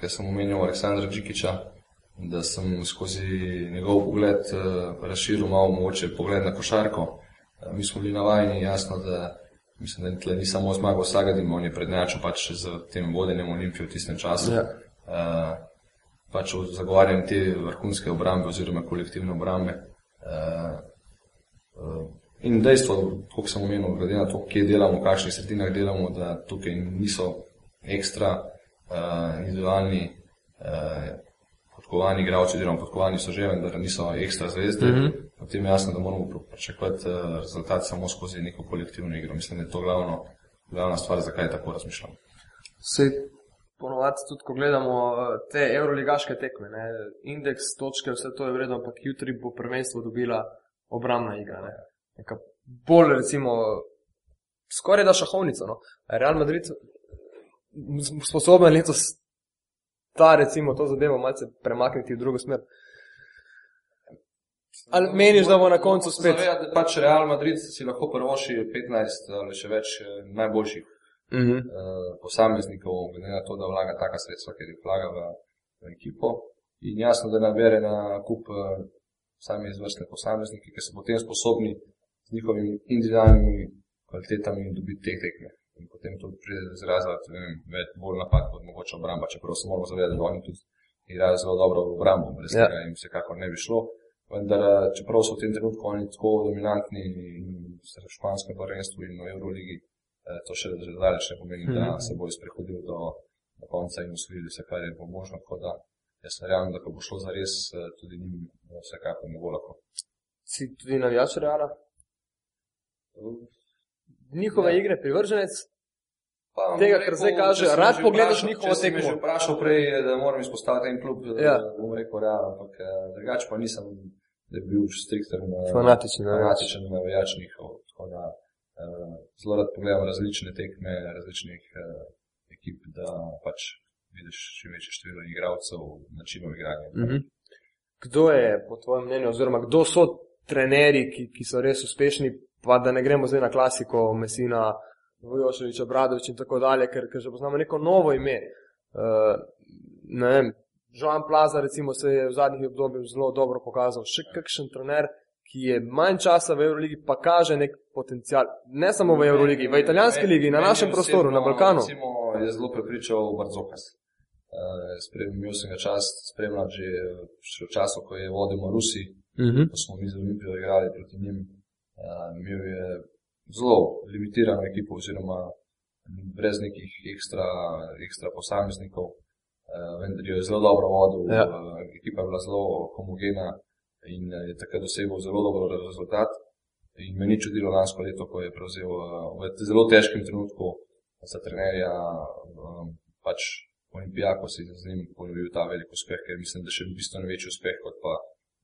ker sem omenil Aleksandra Džikiča, da sem skozi njegov pogled uh, razširil malo moče pogled na košarko. Uh, mi smo bili navajeni, jasno, da mislim, da tle ni samo zmagal Sagadim, on je prednjačil pač z tem vodenjem Olimpije v tistem času. Ja. Uh, pač v zagovarjanju te vrhunske obrambe oziroma kolektivne obrambe. Uh, uh, in dejstvo, koliko sem omenil, glede na to, kje delamo, v kakšnih sredinah delamo, da tukaj niso ekstra uh, individualni uh, podkovani igralci, oziroma podkovani so že, vendar niso ekstra zvezde. Mm. -hmm. Potem je jasno, da moramo pričakovati uh, rezultat samo skozi neko kolektivno igro. Mislim, da je to glavno, glavna stvar, zakaj tako razmišljam. Sej, ponovadi tudi, ko gledamo eh, te euroligaške tekme, ne, indeks, točke, vse to je vredno, ampak jutri bo prvenstvo dobila obramna igra. Ne. Neka bolj, recimo, skoraj da šahovnica. No. Real Madrid m- sposoben letos ta, recimo, to zadevo malce premakniti v drugo smer. Ali meniš, da bo na koncu spet? Zavedati, da pač Real Madrid si lahko prvoši 15 ali še več eh, najboljših Mhm. uh, posameznikov, glede na to, da vlaga taka sredstva, ker jih vlaga v, v ekipo. In jasno, da nabere na kup uh, sami izvrstne posameznike, ki so potem sposobni z njihovimi individualnimi kvalitetami dobiti te tekme. Potem to pride do izraza, ne vem, več bolj napad kot mogoče obramba, čeprav se moramo zavedati, da oni tudi igrajo zelo dobro v obrambo, brez Ja. tega jim vsekakor ne bi šlo. Vendar, eh, čeprav so v tem trenutku oni tako dominantni in v španskem prvenstvu in v Euroligi, eh, to še daleč ne pomeni, da Mhm. se bo sprehodil do, do konca in usvojili vse, kar je bo možno. Tako da jaz verjamem, da ko bo šlo za res, tudi njim eh, vsekakor ne bo lahko. Si tudi navijač Reala? Njihove Ja. igre, privrženec? Pa, Tega, kar zdaj kaže, če rad pogledaš vprašal- njihovo če si me tekmo. že vprašal prej, da moram izpostaviti en klub, Ja. ja. bom rekel realno, ampak eh, drugače pa nisem, da bi bil strikten eh, Fanatičen navijač. fanatičen navijač njihov. Tako da eh, zelo rad pogledam različne tekme različnih eh, ekip, da pač vidiš čim večje število igralcev, načinov igranja. Mhm. Kdo je, po tvojem mnenju, oziroma kdo so trenerji, ki, ki so res uspešni, pa da ne gremo zdaj na klasiko Mesina, Vujoševiča, Bradovič in tako dalje, ker, ker že poznamo neko novo ime. Uh, ne vem, Joan Plaza recimo se je v zadnjih obdobjih zelo dobro pokazal, še kakšen trener, ki je manj časa v Euroligi, pa kaže nek potencial, ne samo v Euroligi, v italijanski ligi, na našem prostoru, na Balkanu. Recimo, je zelo prepričal Barzokas. Uh, imel sem ga čast spremljati že, še v času, ko je vodil Marusi, Mhm. ko smo mi z Olimpijo igrali proti njim. Uh, imel je zelo limitirano ekipo, oziroma brez nekih ekstra, ekstra posameznikov, uh, vendar jo je zelo dobro vodil. Ja. Uh, ekipa je bila zelo homogena in eh, je takrat dosegel zelo dober rezultat. In me ni čudilo lansko leto, ko je prevzel v zelo težkem trenutku za trenerja pač Olimpijako si z njim ponovil ta velik uspeh, ker mislim, da še bistveno večji uspeh, kot pa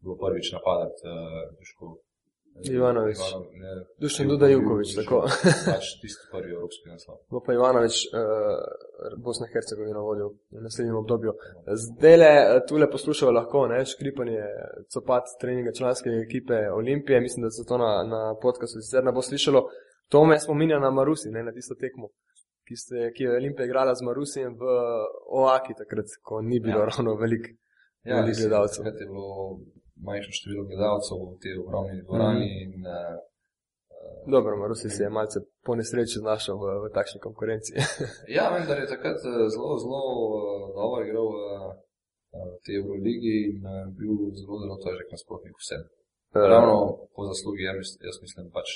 bilo prvič napadati uh, Duško. Ivanovič. Ivanov, ne, Dušan Duda Ju- Jukovič, Dušan, tako. Pač tisti prvi evropski naslov. bo pa Ivanovič uh, Bosna in Hercegovina vodil v naslednjem obdobju. Zdaj le tule poslušajo lahko, ne, škripanje, copat treninga članske ekipe Olimpije, mislim, da se to na, na podkastu sicer ne bo slišalo. To me spominja na Marusi, ne, na tisto tekmo, ki, ste, ki je Olimpija igrala z Marusijem v Oaki takrat, ko ni bilo ja. Ravno veliko. Ja, gledalcev. Takrat je bilo manjše število gledalcev v tej ogromni dvorani Mhm. in uh, Dobro, Marusi se je malce po nesreči znašel v, v takšni konkurenci. Ja, vendar je takrat eh, zelo, zelo dobro igral v eh, tej Euroligi in bil zelo, zelo težek nasprotnik vsem. Ravno po zaslugi, jaz mislim, jaz mislim pač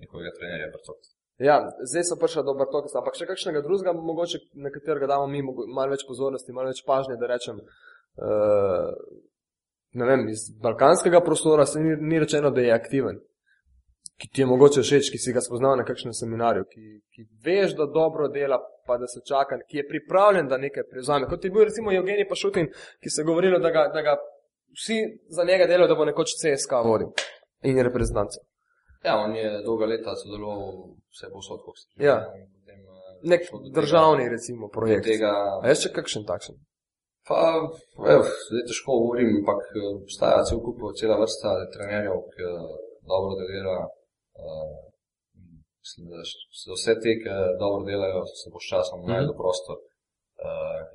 njihovega trenerja Brcot. Ja, zdaj so prišli do Bartoka, ampak še kakšnega drugega, mogoče na katerega damo mi malo več pozornosti, malo več pažnje, da rečem. Uh, ne vem, iz balkanskega prostora se ni, ni rečeno, da je aktiven, ki ti je mogoče všeč, ki si ga spoznal na kakšnem seminarju, ki, ki veš, da dobro dela, pa da se čaka, ki je pripravljen, da nekaj prevzame. Kot je bil recimo Evgenij Pašutin, ki se je govorilo, da ga, da ga vsi za njega delajo, da bo nekoč CSK vodil in reprezentanco. Ja, on je dolga leta sodeloval vse posod, kot ste Ja. in potem, eh, Nek državni, recimo, projekt. Tega, A je še kakšen takšen? Pa, ev, zdaj težko govorim, ampak eh, obstaja cel kup, cela vrsta trenerjev, ki eh, dobro delira. Uh, mislim, da za vse te, ki dobro delajo, se bo s časom Mhm. najdel prostor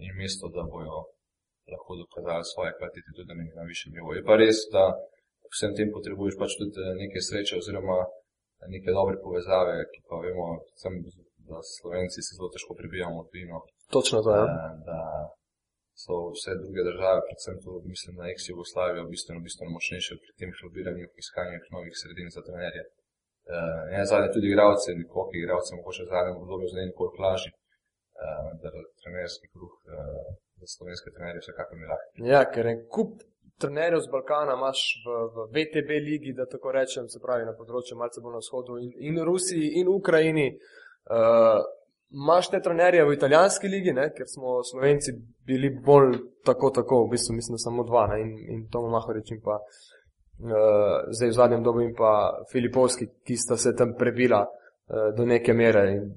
in mesto, da bojo lahko dokazali svoje kvalitete tudi na, na višjem nivoju. Je pa res, da vsem tem potrebuješ pač tudi eh, neke sreče oziroma neke dobre povezave, ki pa vemo, predvsem, da Slovenci se zelo težko prebijamo v tujino Točno to, ja. da, da so vse druge države, predvsem tu mislim na ex-Jugoslavijo, bistveno, bistveno močnejše pri tem šlobiranju, iskanju novih sredin za trenerje. Uh, ne, zadnje tudi igralce, nekoliko igralce, mogoče v zadnjem obdobju zdaj nekoliko lažji, uh, da trenerski kruh uh, za slovenske trenerje vsekakor ni lahko. Ja, ker en kup trenerjev z Balkana imaš v, v VTB ligi, da tako rečem, se pravi na področju malce bolj na vzhodu in, in Rusiji in Ukrajini. Uh, imaš te trenerje v italijanski ligi, ne, ker smo Slovenci bili bolj tako, tako, v bistvu mislim, da samo dva ne, in, in Tomo Mahorič in pa uh, zdaj v zadnjem dobu in pa Filipovski, ki sta se tam prebila uh, do neke mere. In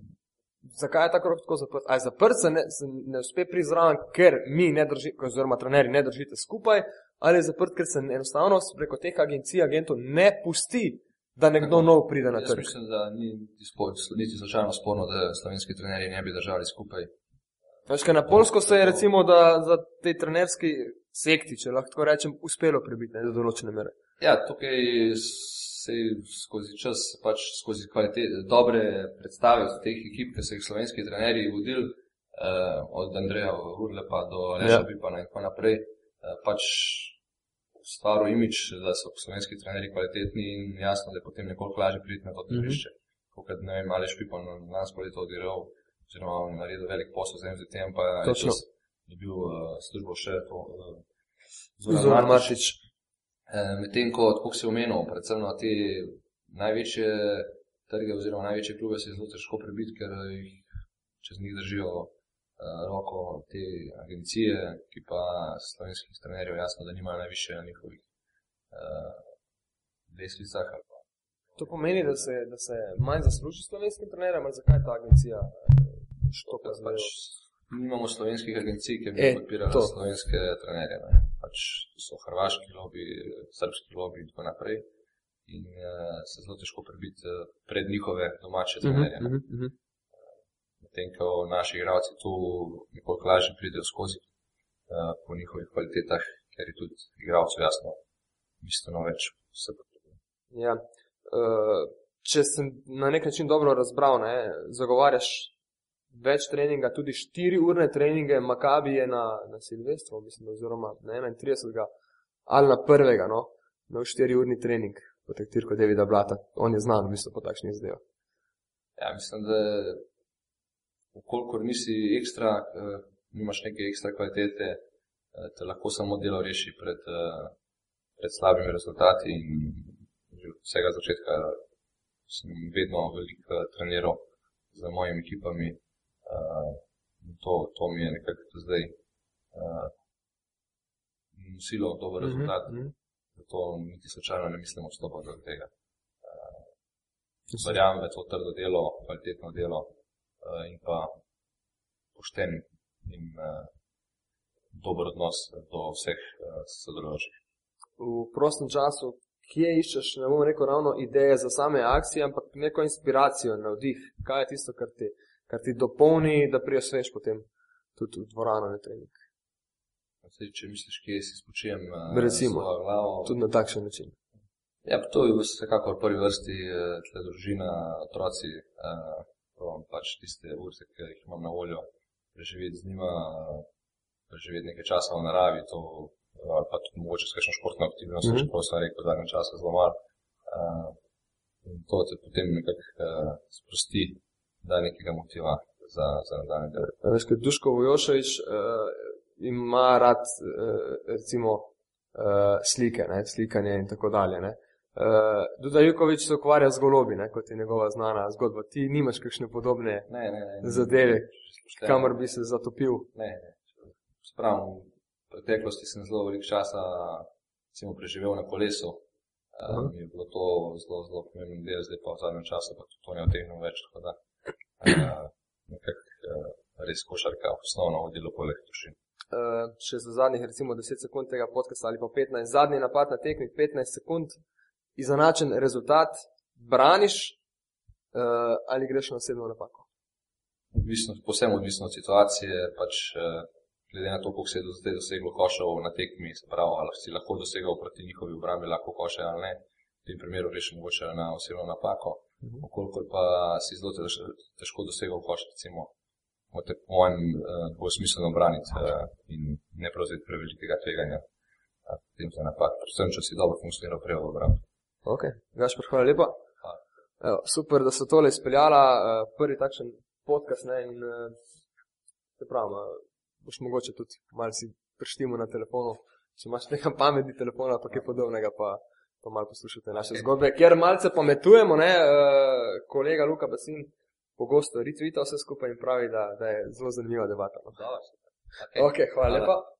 zakaj je ta krok tako zaprt? Aj zaprt se ne, se ne uspe prizraven, ker mi ne držimo, oziroma trenerji ne držite skupaj, ali je zaprt, ker se enostavno preko teh agencij, agentov ne pusti da nekdo nov pride na trg. mislim, da ni niti slučajno sporno, da slovenski trenerji ne bi držali skupaj. Veš, na Polsko se je recimo, da za te trenerski sekti, če lahko tako rečem, uspelo prebiti ne, do določene mere. Ja, tukaj se je skozi čas, pač skozi kvalitet, dobre predstave od teh ekip, ki so jih slovenski trenerji vodili, eh, od Andreja Urlepa do Leša Ja. Pipana in tako naprej, eh, pač stvaril imič, da so slovenski trenerji kvalitetni in jasno, da je potem nekoliko lažje priti na to tržišče. Mm -hmm. Ne vem, Aleš Pipan lansko leto odiral, oziroma naredil velik posel z MZT-em, pa je dobil uh, službo še to. Uh, Zoran Maršič. Eh, Medtem ko, tako si omenil, predvsem na te največje trge oziroma največje klube se je zelo težko prebiti, ker jih čez njih držijo roko te agencije, ki pa slovenskih trenerjev jasno, da nimajo najviše na njihovih uh, lestvicah. ali pa- To pomeni, da se, da se manj zasluži slovenskim trenerjem, ali zakaj ta agencija eh, štopa z Pač nimamo slovenskih agencij, ki bi E, podpirali to. slovenske trenerje. Ne? Pač so hrvaški lobby, srpski lobby in tako naprej. In uh, se zelo težko prebiti uh, pred njihove domače trenerje. Mhm, ne. mhm, mhm. Medtem ko naši igralci tu nekoliko lažje pridejo skozi uh, po njihovih kvalitetah, ker je tudi igralcev jasno bistveno več vse potrebno. Ja. Uh, če sem na nek način dobro razbral, ne, zagovarjaš več treninga, tudi 4 urne treninge, Makabi je na, na Silvestru, mislim, oziroma na 31. ali na prvega, no, na 4 urni trening, po taktirku Davida Blata. On je znan, bistvu, po takšnih zadevah. Ja, mislim, da ukolikor nisi ekstra, uh, nimaš neke ekstra kvalitete, uh, te lahko samo delo reši pred, uh, pred slabimi rezultati. In že od vsega začetka sem vedno veliko uh, treniral z mojimi ekipami. In to, to mi je nekako zdaj uh, nosilo dober rezultat. Mhm, mhm. Zato niti slučajno ne mislim odstopati od tega. Verjamem, da je to trdo delo, kvalitetno delo pošten in uh, dober odnos do vseh uh, sodelujočih. v prostem času, kje iščeš, ne bom rekel ravno ideje za same akcije, ampak neko inspiracijo, navdih, kaj je tisto, kar ti, kar ti dopolni, da prijosveš potem tudi v dvorano na trening. Zdaj, če misliš, kje si spočijem uh, Recimo. glavo, Tudi na takšen način. Ja, to je vsekakor v prvi vrsti eh, tle družina, otroci, eh, probam pač tiste urce, ki jih imam na voljo, preživeti z njima, preživeti nekaj časa v naravi, to, ali pa tudi mogoče s kakšno športno aktivnost, mm. -hmm. čeprav sem rekel, da zadnjem času zelo malo. Eh, in to te potem nekako eh, sprosti, da nekega motiva za, za nadaljne delo. Veš, kot Duško Vojoševič uh, ima rad uh, recimo uh, slike, ne, slikanje in tako dalje. Ne. Uh, Duda Jukovič se ukvarja z golobi, ne, kot je njegova znana zgodba. Ti nimaš kakšne podobne Ne, ne, ne. zadeve, Pošteno. kamor bi se zatopil. Ne, ne. Spravim, v preteklosti sem zelo veliko časa recimo, preživel na kolesu. Um, je bilo to zelo, zelo pomemben del, zdaj pa v zadnjem času pa to ne otegnil več. Tako da uh, nekako uh, res košarka osnovno vodilo poleg družin. Uh, še za zadnjih recimo 10 sekund tega podcasta ali pa 15, zadnji napad na tekmi 15 sekund, izenačen rezultat, braniš uh, ali greš na osebno napako. Odvisno, posebno odvisno od situacije, pač uh, glede na to, koliko se je do zdaj doseglo košev na tekmi, se pravi, ali si lahko dosegal proti njihovi obrambi lahko koše ali ne. V tem primeru greš mogoče na osebno napako. Mhm. Okolikor pa si zelo tež- težko dosegal koš, recimo, morate po mojem uh, bolj smiselno braniti uh, in ne prevzeti prevelikega tveganja uh, potem za napad. Predvsem, če si dobro funkcioniral prej v obrambi. Ok, Gašpor, hvala lepa. Evo, super, da so tole izpeljala, uh, prvi takšen podcast ne, in uh, se pravim, boš mogoče tudi malo si preštimo na telefonu, če imaš nekaj pametni telefon ali pa kaj podobnega, pa, pa malo poslušate naše Ok. zgodbe, kjer malce pametujemo, ne, uh, kolega Luka Basin pogosto retvita vse skupaj in pravi, da, da je zelo zanimiva debata. No. Super. Ok, hvala Hvala. lepa.